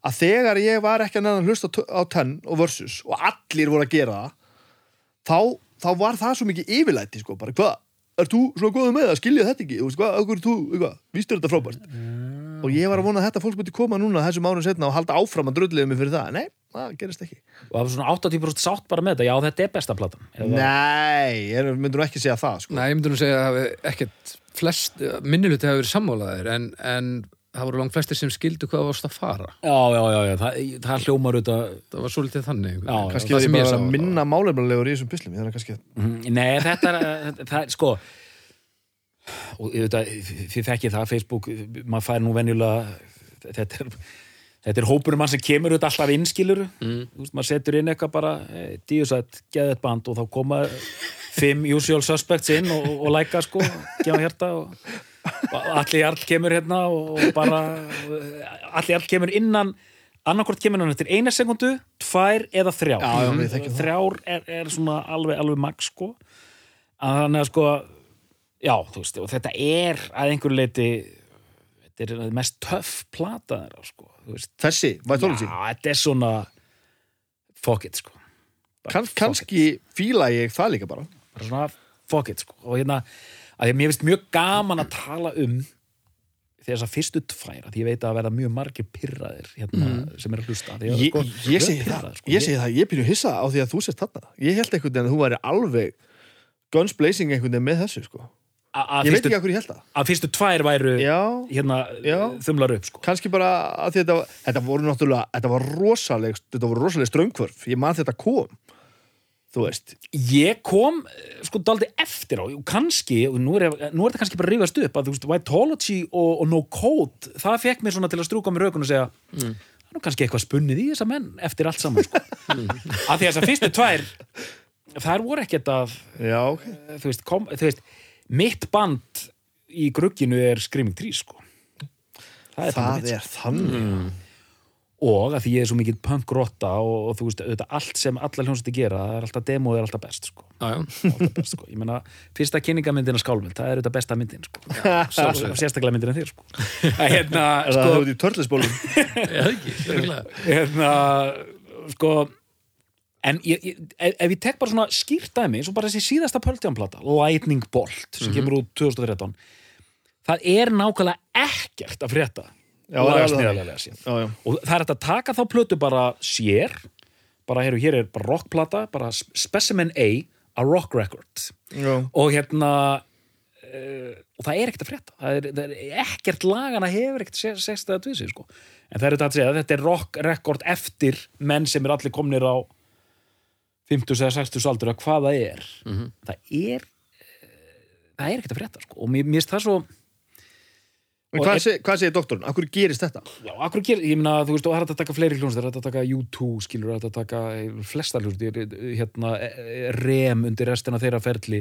að þegar ég var ekki að neðan hlusta á t- á tenn og versus og allir voru að gera það þá, þá var það svo mikið yfirlæti sko, bara hvað, er þú svona góður með að skilja þetta ekki, þú veist hvað, okkur er þú, vístur þetta frábært? Og ég var að vona að þetta fólk myndi koma núna þessum árum setna og halda áfram að drulliðu mig fyrir það, nei, það gerist ekki. Og það var svona 80% sátt bara með þetta. Já þetta er besta platan Nei, ég myndur ekki segja það sko. Nei, ég myndi nú segja að það hafi ekkert flest, minniluti hafi verið sammálaðir en, en það voru langt flestir sem skildu hvað varst að fara já já já, já. Það, það hljómar auðvitað það var svolítið þannig Já, kannski það það ég bara að minna málefnilegur í þessum pislum þarf kannski Mhm, Nei, þetta er, það er, sko og ég veit að þið þekkið það, Facebook, maður fær nú venjulega þetta er þetta er hópurum mann sem kemur auðvitað alltaf innskilur mm. veist, maður setur inn eitthvað bara eh, díusætt, geðið band og þá koma fimm usual suspects inn og, og læka sko, gefa hérta og allir jarl kemur hérna og, bara allir jarl kemur innan annarkvort kemur hann eftir eina sekundu tvær eða þrjár. Já, já, þrjár er, er svona alveg, alveg max sko. Að þannig að sko já, þú veist, og þetta er að einhverju leiti þetta er mest töff plata þeirra sko, þú veist. Þessi, Vitology, Já, þetta er svona fuck it, sko. Kann, fuck kannski fíla ég það líka bara. It. bara svona fuck it, sko. Og hérna, að að mér finnst mjög gaman að tala um þess að fyrstu tværa því ég veit að verða mjög margir pirraðir hérna, sem er að hlusta að, ég, sko, ég, mjög segi það, sko. ég það, ég byrju hissa á því að þú sést þarna ég held einhvern veginn að þú væri alveg guns blazing einhvern veginn með þessu sko. að, að, ég veit ekki að hverju ég held það að fyrstu tvær væru já, hérna Já. þumlar upp sko. kannski bara að að þetta, þetta voru náttúrulega þetta var rosaleg, þetta rosaleg ströngkvörf ég man þetta kom þú veist, ég kom eh, sko daldi eftir á og kannski, og nú er, nú er þetta kannski bara að rífast upp að þú veist, Vitology og, og No Code það fekk mér svona til að strúka mér raukun og segja það er nú kannski eitthvað spunnið í þessa menn eftir allt saman sko. að því að þessar fyrstu tvær þær voru ekkert að já, ok. þú veist, kom, þú veist mitt band í grugginu er Screaming Trees sko. það er, það það er þannig og að því ég er svo mikið punk-rotta og, og þú veist, auðvitað allt sem alla hljónsætti gera, það er alltaf demo er alltaf best sko. Já, já. alltaf best, sko. ég meina, fyrsta kynningamyndin af skálmynd, það er auðvitað besta myndin sko. Sjálfsög, sérstaklega myndin af þér sko. að hérna, er það sko, hefur út í törlisbólum Já, ekki, örugglega. hérna sko en ég, ég, ef, ef ég tek bara svona skýrt dæmi, svo bara þessi síðasta Pöltjánplata Lightning Bolt, sem kemur út 2013 það er nákvæmlega ekkert að frétta Já, lagasmíðarlega séð já, já, og það er hægt að taka þá plötu bara sér. Bara hér, hér er bara rockplata bara Specimen A, a rock record. Já. og hérna uh, og það er ekkert að frétta. Það er, það er ekkert lagana hefur ekkert sextið að dvísi sko. en það er þetta að segja að þetta er rock record eftir menn sem er allir komnir á 50 eða 60 aldur að hvað það er. Það er eh, það er ekkert að frétta sko. og mér finnst það svo En hvað, er- seg, hvað segir doktorinn? Akkur gerist þetta? Já, akkur ger, ég meina, þú veist, og það er að taka fleiri hljónstir, það er að taka U2, skilur, það er að taka eh, flesta hljónstir, hérna, eh, rem undir restina þeirra ferli.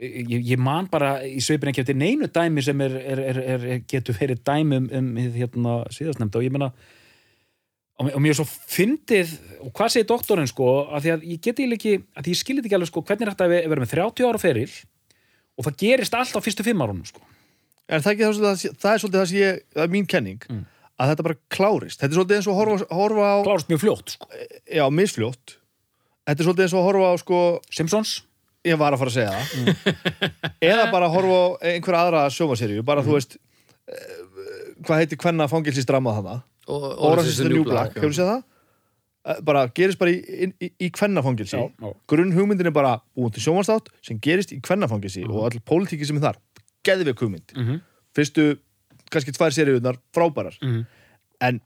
Ég, ég man bara í sveipin ekki eftir neinu dæmi sem er, er, er, er, getur verið dæmi um, um hérna, síðastnefnda og ég meina, og, mér- er svo fyndið, og hvað segir doktorinn, sko, að því að ég geti ekki, að ég skilit ekki alveg, sko, hvernig er þetta að vera með 30 ára feril og það gerist allt á fyrstu fimm árunum, sko. Er það ekki það, það, er svolítið það sem ég, það er mín kenning að þetta bara klárist. Þetta er svolítið eins og horfa, horfa á, Klárast mjög fljótt, sko. já, misfljótt. Þetta er svolítið eins og horfa á, sko, Simpsons, ég var að fara að segja það. Eða bara horfa á einhverja aðra sjómaseríu, bara þú veist, eh, hvað heitir hvenna fangilsi strammað hana? Orange is the New Black, hefur þú séð það? Eh, Bara gerist bara í, í, í kvennafangilsi. Grunn hugmyndin er bara búin til sjómanstátt sem gerist í kvennafangilsi og all pólitíki sem er þar. Geðveik hugmynd. Mhm. Fyrstu, kannski tvær seríunar frábærar. Mhm. En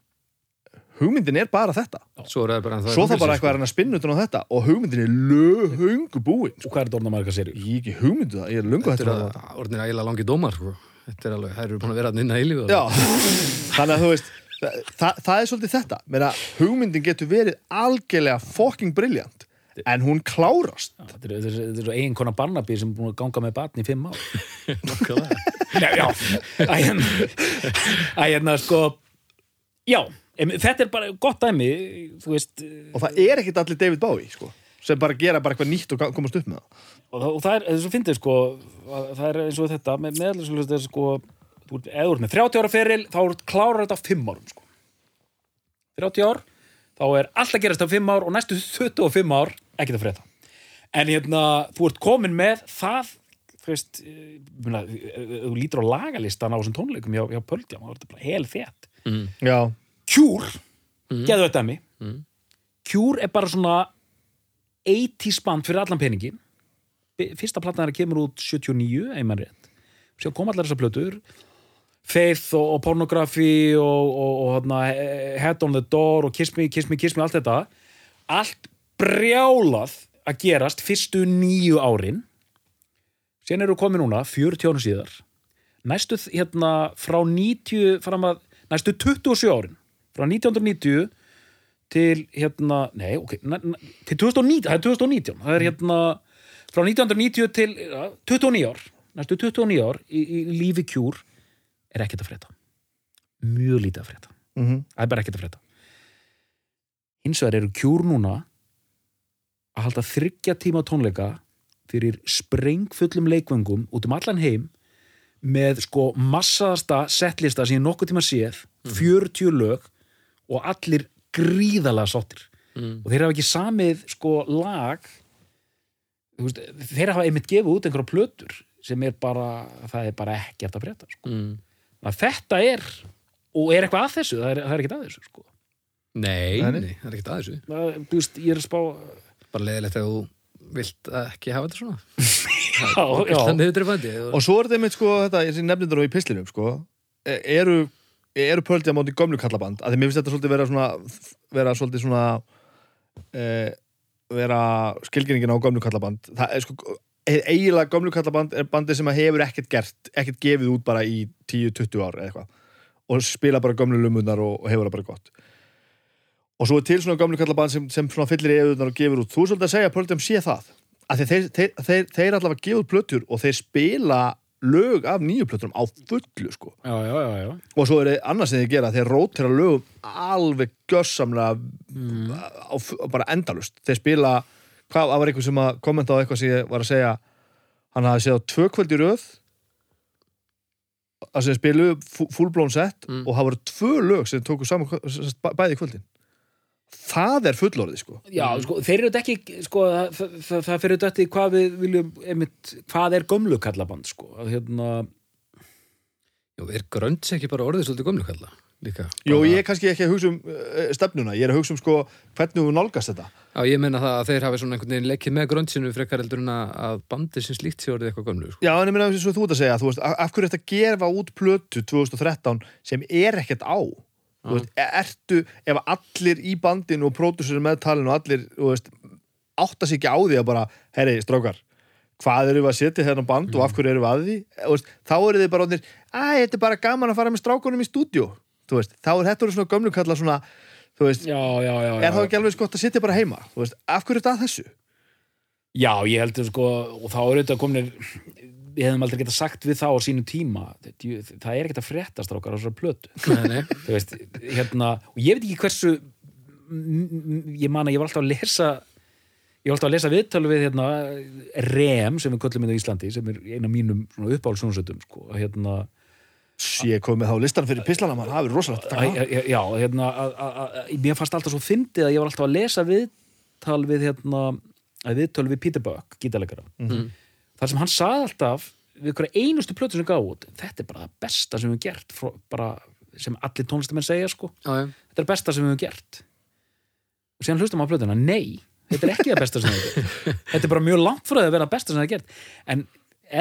hugmyndin er bara þetta. Svo er bara Svo það bara eitthvað að reyna að spinna utan á þetta og hugmyndin er löhungu búin. og hvað er þetta orðna marga serjur? Ég hef ekki hugmyndu það, ég er lungu Þetta hættur er að að orðin ægilega langi dómar sko. Þetta er alveg, þær eru búin að vera að nynna eilífu Já, þannig að þú veist það, það, er svolítið þetta Meina, hugmyndin getur verið algjörlega fucking briljant en hún klárast Þetta er, þetta er, þetta er ein konar Barnaby sem er búin að ganga með barn í fimm ár. Nákvæmlega. Já, já. Æ, hérna, sko, já, þetta er bara gott dæmi, þú veist, og það er ekkit allir David Bowie sko, sem bara gera bara eitthvað nýtt og komast upp með það og, það- og það er, þess að fyndið, sko, að það er eins og þetta, með er, sko, þú ert, með 30 ára feril, þá ert klárar þetta á fimm árum, sko. 30 ár, þá er alltaf gerast á fimm ár og næstu 25 ár ekkert að frétta. En hérna, þú ert komin með það, þú veist, eh, myrna, þú lítur á lagalistan á þessum tónleikum hjá, hjá Pöldjá, er þetta bara hel þétt. Já, Cure, mm. geðu þetta mig Cure er bara svona 80 band fyrir allan peningi fyrsta platna þeirra kemur út 79, einmann rétt. Sér kom allar þessar plötur. Faith og, og Pornography og, og, og hana, Head on the Door og Kiss Me, Kiss Me, Kiss Me, allt þetta. Allt brjálað að gerast fyrstu nýju árin. Síðan eru komið núna 40 árum síðar. Næstu hérna frá 90 fram að næstu 27 árin frá 1990 til hérna, nei, ok na, na, til 2019, það er 2019 það er hérna frá 1990 til ja, 29 ár, næstu 29 ár í, í lífi kjúr er ekkert að frétta. Mjög lítið að frétta. Mm það er bara ekkert að frétta. Hins vegar eru kjúr núna að halda þryggja tíma tónleika fyrir sprengfullum leikvöngum út um allan heim með sko massaðasta settlista sem ég nokkuð tíma séð 40 lög og allir gríðalega sáttir Mm. og þeir hafa ekki samið sko lag þú veist, þeir hafa einmitt gefið út einhverja plötur sem er bara, það er bara ekkert að frétta sko. Mm. að þetta er og er eitthvað að þessu, það er, það er ekkert að þessu sko. Nei, Nei, það er ekkert að þessu það, þú veist, ég er að spá bara leiðilegt að þú vilt ekki hafa þetta svona. Já, já, er bændi og svo er þetta einmitt sko þetta, þessi nefnindur á í pislinum sko. E- eru, eru pöldi á móti gömlu kallaband? Að því mér finnst þetta svolítið vera svona vera svolítið svona e, vera skilgjörningin á gömlu kallaband. Það er sko e- eiginlega gömlu kallaband er bandið sem hefur ekkert gert ekkert gefið út bara í 10-20 ár eða eitthvað. Og spila bara gömlu lumunar og, og hefur það bara gott og svo er til svona gömlu kallaband sem, sem fyllir í eðunar og gefur út. Þú er svolítið að segja að pöldum sé það að þeir, þeir, þeir, þeir, allavega gefa út plötur og þeir spila lög af nýju plöturum á fullu sko. Já, já, já, já. og svo er það annars sem þeir gera þeir rótira lögum alveg gössamlega á, á bara endalust þeir spila, hvað var eitthvað sem að kommenta á eitthvað sem ég var að segja hann hafði á tvö kvöld í röð að sem spilu fullblón set Mm. og það voru tvö lög sem tóku saman bæði kvöldin það er fullorðið sko. Já, sko, þeir eru þetta ekki, sko, það, það, það fyrir þetta eftir hvað við viljum, einmitt, hvað er gömlu kallaband, sko, að hérna, Jú, er grönts ekki bara orðið svolítið gömlu kalla líka? Jó, ég er kannski ekki að hugsa um uh, stefnuna, ég er að hugsa um sko hvernig þú nálgast þetta. Já, ég meina það að þeir hafi svona einhvern veginn leikið með gröntsinu frekar heldur en að að bandið sem slíkt sé orðið eitthvað gömlu sko. Já, en ég meina eins og þú ert að segja, þú veist, af af hverju ertu að gefa út plötu 2013 sem er ekkert á veist, e- ertu, ef allir í bandinu og pródusur með talinu og allir, veist, átta sig ekki á því að bara, herri, strákar hvað eru við að setja hérna band og af hverju eru við að því? Veist, þá eru þið bara orðnir, að þetta er bara gaman að fara með strákunum í veist, þá er þetta svona gömlu kalla svona, veist, já, já, já, er þá ekki alveg gott að sitja bara heima, veist, af hverju er þetta þessu? Já, ég heldur, sko, og þá eru þetta kominir, við hefðum aldrei getað sagt við þá á sínu tíma, það er ekkert að fréttast okkar á þessari plötu, Nei, nei. þú veist, hérna, og ég veit ekki hversu, ég man að ég var alltaf að lesa, ég var alltaf að lesa viðtölu við, hérna, REM, sem við köllum inn á Íslandi, sem er eina af mínum svona uppáhaldsjónsötum, sko, hérna, Ég kom með þá listan fyrir pislana mann, það er rosalegt Já, hérna að- að- að- mér fannst alltaf svo fyndið að ég var alltaf að lesa viðtal við hérna, að viðtöl við Peter Buck, gítarleikara Mhm. Þar sem hann sagði alltaf við hverja einustu plötu sem gaf út þetta er bara það besta sem við höfum gert frá, bara, sem allir tónlistamenn segja sko já. þetta er það besta sem við höfum gert og síðan hlustum á plötuna, nei þetta er ekki það besta sem við höfum gert þetta er bara mjög langt frá því að vera það besta sem við höfum gert en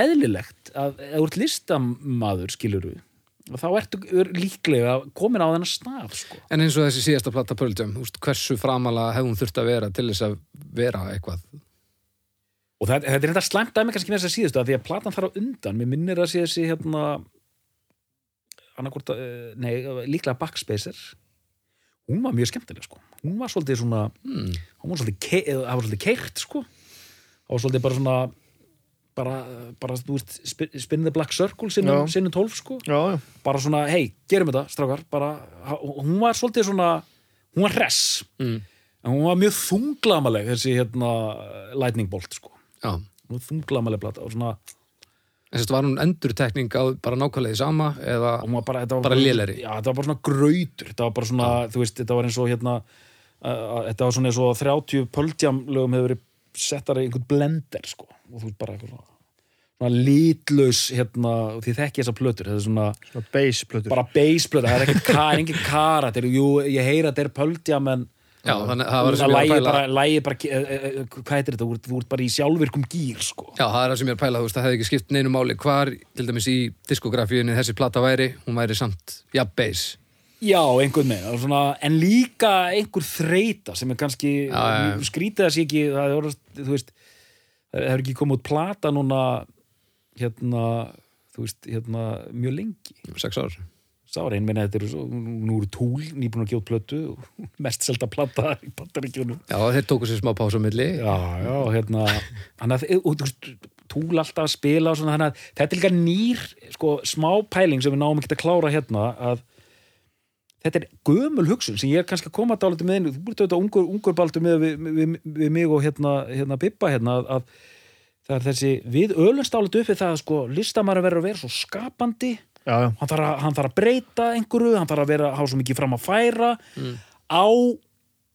eðlilegt að ef þú ert listamaður skilur við þá ertu er líklega komin á þennan stað sko. En eins og þessi síðasta platta úst, hversu framalega hefði hún þurft að vera til þess að vera eitthvað? Og það, þetta er þetta slæmt dæmi kannski með þess að síðustu að því að platan þar á undan, mér minnir að sé þessi hérna annarkvort, uh, nei, líklega Backspacer hún var mjög skemmtileg sko. Hún var svolítið svona Hmm. hún var svolítið, ke var svolítið keirt sko. Það var svolítið bara svona bara, bara þú veist, spin, the black circle sinnum, sinnum 12 sko. Já, bara svona, hei, gerum þetta, strákar. Bara, hún var svolítið svona hún var hress. Mm. en hún var mjög þunglamaleg þessi hérna lightning bolt sko Já. hún var þunglamaleg plata og svona En sérst var hún endurtekning á bara nákvæmlega því sama eða bara, þetta var Bara lélegri. já, þetta var bara svona grautur þetta var bara svona, þú veist, þetta var eins og hérna uh, þetta var svona eins og 30 pöldjam lögum hefur verið settar í einhvern blender, sko og þú veist, bara eitthvað svona, svona litlaus hérna, og þið þekki þessar plötur þetta er svona, Svona bass plötur. bara bassplötur það er ekkert er engin karat, jú, ég heyra að þetta er pöldjam en Já, þannig það var það sem ég var að pæla bara, lægi bara e, e, e, hvað heitir þetta, þú ert, bara í sjálfvirkum gýr, sko Já, það er það sem ég er að pæla, þú veist, það hefði ekki skipt neinu máli hvar, til dæmis í diskografíunni þessi plata væri, hún væri samt ja, bass. Já, einhvern veginn, svona, en líka einhver þreita sem er kannski já. skrítið að sé ekki það er, þú veist, það er ekki komið út plata núna hérna, þú veist, hérna mjög lengi, Sex ár. Sára einn meina þetta eru svo, nú eru túl nýbúin að út plötu mest selta plata í bandaríkjunum. Já, þeir tóku sér smá pása á milli. Já, já, hérna hann að, túl alltaf að spila og svona, þannig að þetta er líka nýr sko, smá pæling sem við náum ekki að klára hérna að þetta er gömul hugsun sem ég er kannski að koma dálítið með inn, þú búið þetta ungur, ungur baldur með við, við, við mig og hérna, hérna Bibba hérna að, að það er þessi, við ölumst dálítið uppið það að sko, listamæður verður að vera svo skapandi Já, já. hann þarf að, hann þarf að breyta einhverju, hann þarf að vera hafa svo mikið fram að færa á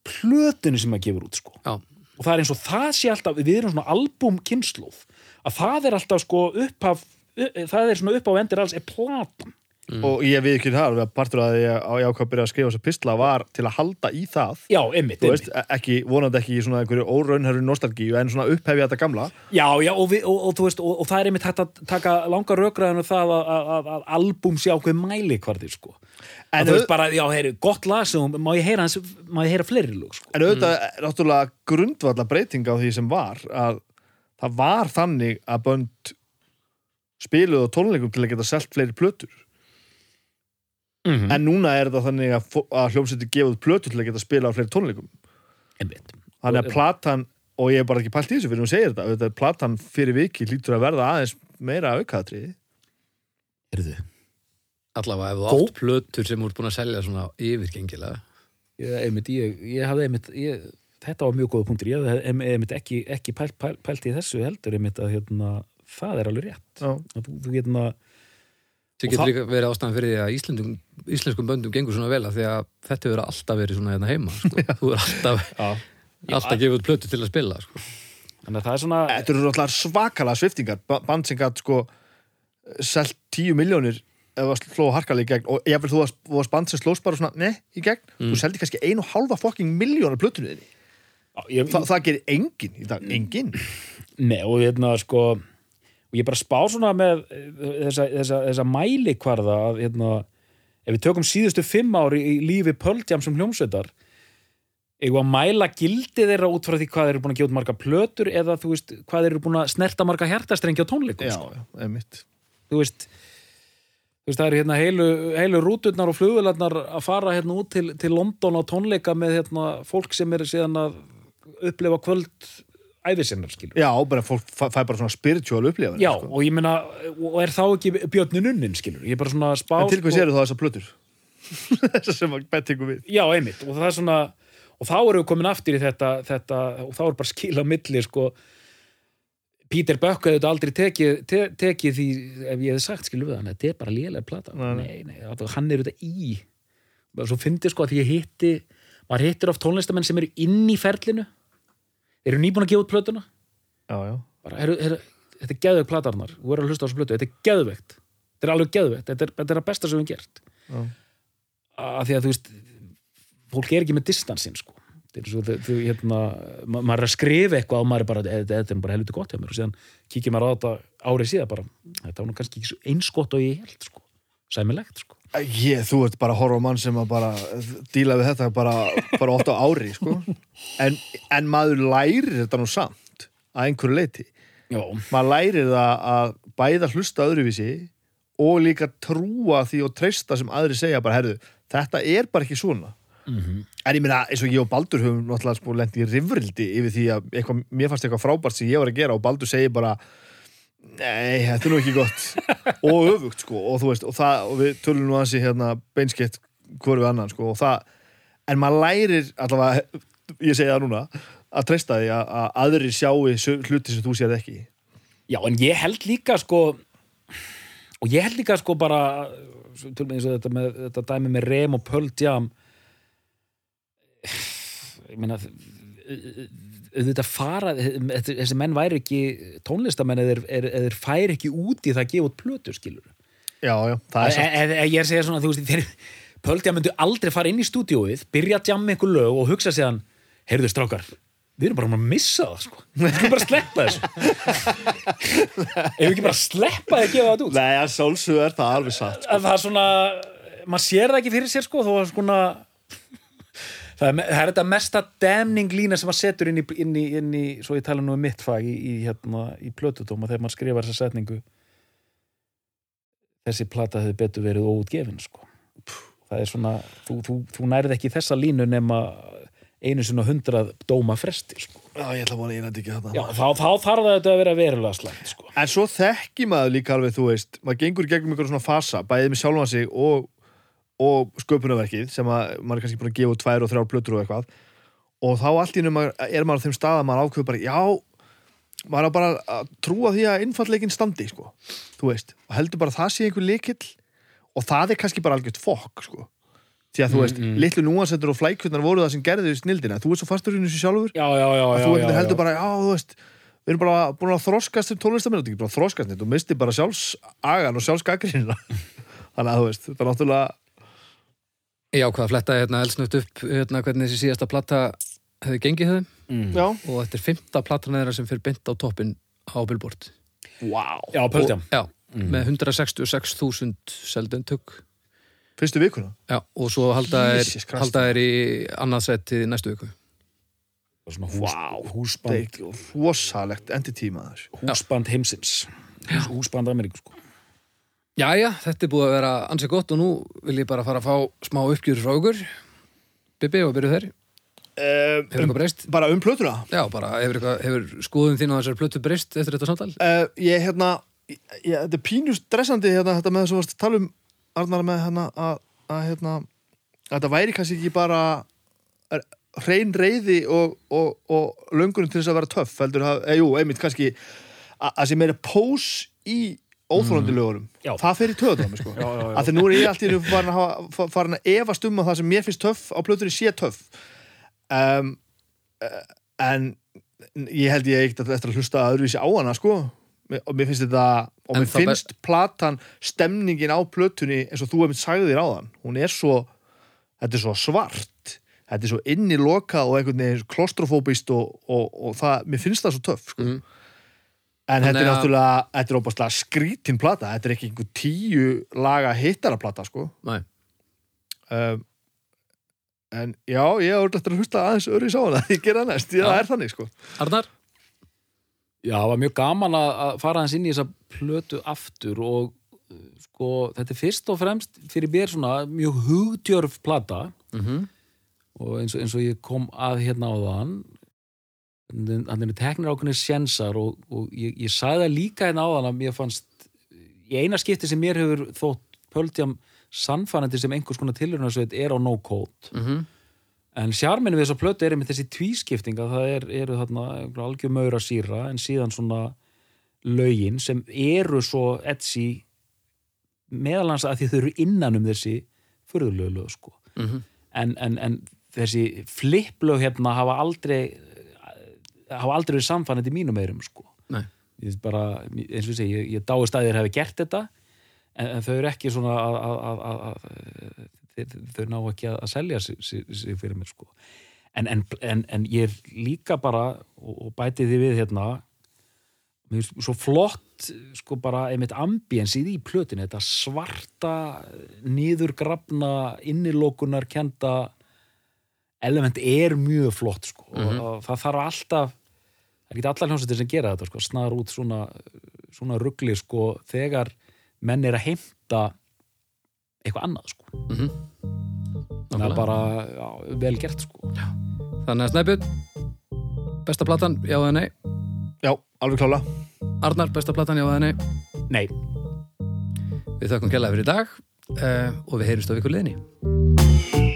plötunni sem að gefur út sko. Og það er eins og það sé alltaf við erum svona albumkynnslóð að það er alltaf sko upphaf það er svona upphaf endir alls er platan og ég við ekki það, partur að ég ég ákvað að byrja að skrifa þessa pistla var til að halda í það Já, einmitt. veist, e- ekki, vonandi ekki í svona einhverju óraunherru nostalgíu en svona upphefja þetta gamla Já, já, og, við, og, og, þú veist, og, og það er einmitt hægt að taka langa rökraðinu það að, að, að, að albúm sé ákveð mæli hvarði, sko. En þú veist bara, já, heyri, gott lag sem, má ég heyra hans, má ég heyra fleiri lög, sko. en auðvitað er náttúrulega grundvalla breyting á því sem var að það var þannig að bönd spiluð á tónleikum til að geta selt fleiri plötur Mm en núna er þetta þannig að, að hljómsveitir gefa út plötur til að geta spila á fleiri tónleikum. Einmitt. þannig að platan, og ég hef bara ekki pælt í þessu fyrir hún segir þetta, auðvitað, platan fyrir viki lítur að verða aðeins meira aukaðatriði Heyrðu, Allavega ef þú átt plötur sem ert búin að selja svona yfirgengilega. Ég, einmitt, ég, ég hafði einmitt, ég, þetta var mjög góða punktur, ég hafði ein- einmitt ekki, ekki pælt, pælt, pælt í þessu heldur, einmitt að, hérna, það er alveg rétt. Að Þú, þú, hérna, Og getur það- líka verið ástæðan fyrir því að Íslendum, íslenskum böndum gengur svona vel af því að þetta hefur alltaf verið svona hérna heima sko. þú er alltaf, alltaf gefið út plötu til að spila sko. Þannig að það er svona, Þetta eru náttúrulega svakalega sviftingar Ba- band sem gætt sko selt 10 miljónir ef það sló harkalega í gegn. Og ég vil þú varst- þú varst band sem slóst bara svona ne, í gegn, þú seldi kannski einu og halva fokking miljónar plötunni þinni. Já, ég, Þa, það gerir enginn í dag, enginn. Nei, og hérna sko og ég bara spá svona með eh, þessa, þessa, þessa mælikvarða að hérna, ef við tökum síðustu fimm ári í lífi Pöldjam sem hljómsveitar að mæla gildi þeirra út frá því hvað þeir eru búin að út marga plötur eða þú veist, hvað þeir eru búin að snerta marga hjartastrengi á tónleikum Já, sko. já, einmitt þú veist þú veist, það eru hérna heilu, heilu rúturnar og flugvélarnar að fara hérna út til, til London á tónleika með hérna fólk sem er síðan að upplefa kvöld æfisinnar, skilur Já, bara fólk fæ, bara svona spiritual upplifun Já, sko. og ég meina, og er þá ekki Björnin unnin, skilur, ég er bara svona spá En til hvað sko- séru þá þessar plötur? Þessar sem að bettingu við. Já, einmitt, og það er svona og þá erum við komin aftur í þetta, þetta og þá er bara skil á milli, sko. Peter Buck hefði aldrei tekið, te, tekið því ef ég hefði sagt, skilur við hann, þetta er bara lélega plata. Nei, nei. hann er þetta í. Svo fyndi sko að því ég hitti maður hittir oft tónlistamenn sem eru inn í ferlinu eru nýbúin að gefa út plötuna? Já, já. Bara, heru, heru, þetta er geðveikt platarnar. Þú verður að hlusta á þessu plötu, þetta er geðveikt. Þetta er alveg geðveikt, þetta er, þetta er að besta sem við gert. Já. að því að þú veist fólk er ekki með distansinn sko. Þetta svo, þau, þau, hérna, ma maður er að skrifa eitthvað og maður er bara, þetta er bara helviti gott hjá mér. Og síðan kíkir maður á þetta árið síðan bara, þetta var nú kannski eins gott og ég held sko, sæmilegt sko Ég, þú ert bara að horfa á mann sem að bara díla við þetta bara, bara oft á ári sko. en, en maður lærir þetta nú samt að einhverju leiti Já, maður lærir það að bæða hlusta öðruvísi og líka trúa því og treysta sem aðri segja bara, herðu, þetta er bara ekki svona Mhm. en ég meina, eins og ég og Baldur höfum náttúrulega sko lent í rifrildi yfir því að eitthvað, mér fannst eitthvað frábært sem ég var að gera og Baldur segir bara nei, þetta er nú ekki gott. Og öfugt sko og þú veist, og, það, og við tölum nú hansi hérna beinskett hverju annan sko og það, en maður lærir allavega, ég segi það núna að treysta því að, að aðri sjáu hluti sem þú sér ekki. Já, en ég held líka sko og ég held líka sko bara tölum eins og þetta, með, þetta dæmi með Rem og Jam. Ég meina auðvitað fara þessi menn væri ekki tónlistamenn eða þeir, færi ekki út í það að gefa út plötu skilur Já, já, það er e, satt. e, e, ég er að segja svona, þú veist þeir, Jam myndu aldrei fara inn í stúdíóið byrja að jamma einhver lög og hugsa séðan heyrðu strákar, við erum bara að missa það sko, við erum bara að sleppa þessu. Ef við ekki bara sleppa það að gefa það út? Nei, að sjálfsög er það alveg satt sko. að það er svona maður sér það ekki fyrir sér sko þó að svona það er, það er þetta mesta damning lína sem maður setur inn í, inn í, inn í svo ég tala nú um mitt fag í, í, hérna, í plötutóma þegar maður skrifar þessa setningu þessi plata hefði betur verið óútgefin sko það er svona, þú, þú, þú nærið ekki þessa línu nema einu og hundrað dóma fresti sko. Já, ég ætla að vona einandi ekki þetta Já, þá, þá þarf það að vera verulega slæmt sko. En svo þekki maður líka alveg, þú veist maður gengur gegnum einhverjum svona fasa bæðið með sjálfan sig og, og sköpunarverkið sem að maður er kannski búin að gefa tvær og þrjár plötur og eitthvað. Og þá allt í nefnum er maður á þeim stað að maður ákveður bara, já maður er bara að trúa því að innfallegin standi, sko, þú veist og heldur bara að það sé einhver likill og það er kannski bara algjört fokk, sko. Því að þú veist, mm. litlu núansettur og flækjurnar voru það sem gerði snildina, þú ert svo fastur í þessu sjálfur. Já, já, já, að þú heldur bara, já, þú veist við erum bara búin að þroskast til tónlistamenn, þú ekki bara þroskast neitt, þú misti bara sjálfsagan og sjálfsgagrinina þannig að þú veist, þetta er náttúrulega Ég ákvað að fletta hérna elsnögt upp hérna, hvernig þessi síðasta plata hefði gengið höfum mm. já, og þetta er fymta platan þeirra sem fyrir bynd á toppin á Billboard. Wow. Já, og, já, með 166.000 seldöntök fyrstu vikuna? Já, og svo halda þeir í annað seti næstu viku. Svona hús, Vá, húsband, þetta er rosalegt entity maður húsband heimsins. Hús, Húsband Ameríku sko. Jæja, þetta er búið að vera ansið gott og nú vil ég bara fara að fá smá uppgjur frá ykkur Bibi og byrju þeir uh, Hefur eitthvað breyst? bara um plötuna Já, bara hefur, eitthvað, hefur skoðum þín á þessar plötu breyst eftir þetta samtal? uh, ég hérna ég, þetta er pínu stressandi hérna, þetta með þess að varst að tala um Arnar með hérna að, að hérna að þetta væri kannski ekki bara hrein reyði og, og, og löngunum til þess að vera töff heldur að, eh, jú, einmitt kannski að, að sem er pós í óþólandi lögurum, Já. það fer í töðunum sko. Að því nú er ég alltaf farin að, farin að efast um að það sem mér finnst töff á plötunni sé töff um, en ég held ég að eftir að hlusta öðruvísi á hana sko og mér finnst þetta og mér finnst platan stemningin á plötunni eins og þú hefði sagði þér á þann hún er svo, þetta er svo svart þetta er svo inni loka og einhvern veginn klostrofóbist og, og, og það, mér finnst það svo töff sko. Mhm. En þetta er náttúrulega þetta er óbærslega skrítin plata. Þetta er ekki einhver tíu laga hittara plata sko. Nei. um, en já, ég er orðið eftir að hlusta aðeins öðru í sána ég gera það næst, það er þannig sko. Arnar? Já, það var mjög gaman að að fara hans inn í þessa plötu aftur og uh, sko, þetta er fyrst og fremst fyrir mér svona mjög hugdjörf plata. Mm og eins og, eins og ég kom að hérna á þann hann er teknir ákveðnir sjensar og, og ég, ég sagði það líka hérna á þann að mér fannst í eina skipti sem mér hefur þótt pöldjam sannfænandi sem einhvers konar tilhörnarsveit er á no code -hmm. En sjárminni við þessa plötu er einmitt þessi tvískipting að það er, eru þarna algjör maura síra en síðan svona lögin sem eru svo etsi meðalans að því þau eru innan um þessi furðulegu lög sko. Mhm. en, en, en þessi flipplög hérna hafa aldrei hafa aldrei verið samfannandi mínum eirum sko. Bara, eins og ég segi, ég, ég dáist að þér hefði gert þetta en, en þau eru ekki svona að, að, að, að, að þau, ná ekki að, að selja sig, sig, fyrir mér sko. en, en, en, en ég er líka bara og, og bæti því við hérna mér finnst svo flott sko bara einmitt ambiensið í plötinu þetta svarta nýðurgrafna innilokunar kenda element er mjög flott sko og, og það þarf alltaf það er ekki allar hljómsveitir sem gera þetta sko snar út svona, svona ruggli sko þegar menn er að heimta eitthvað annað sko. Það er bara já, vel gert sko. Þannig að Snæbjörn Besta platan, já eða nei? Já, alveg klála Arnar, besta platan, já eða nei? Nei, Við þökkum kjærlega fyrir í dag uh, og við heyrjumst á viku liðni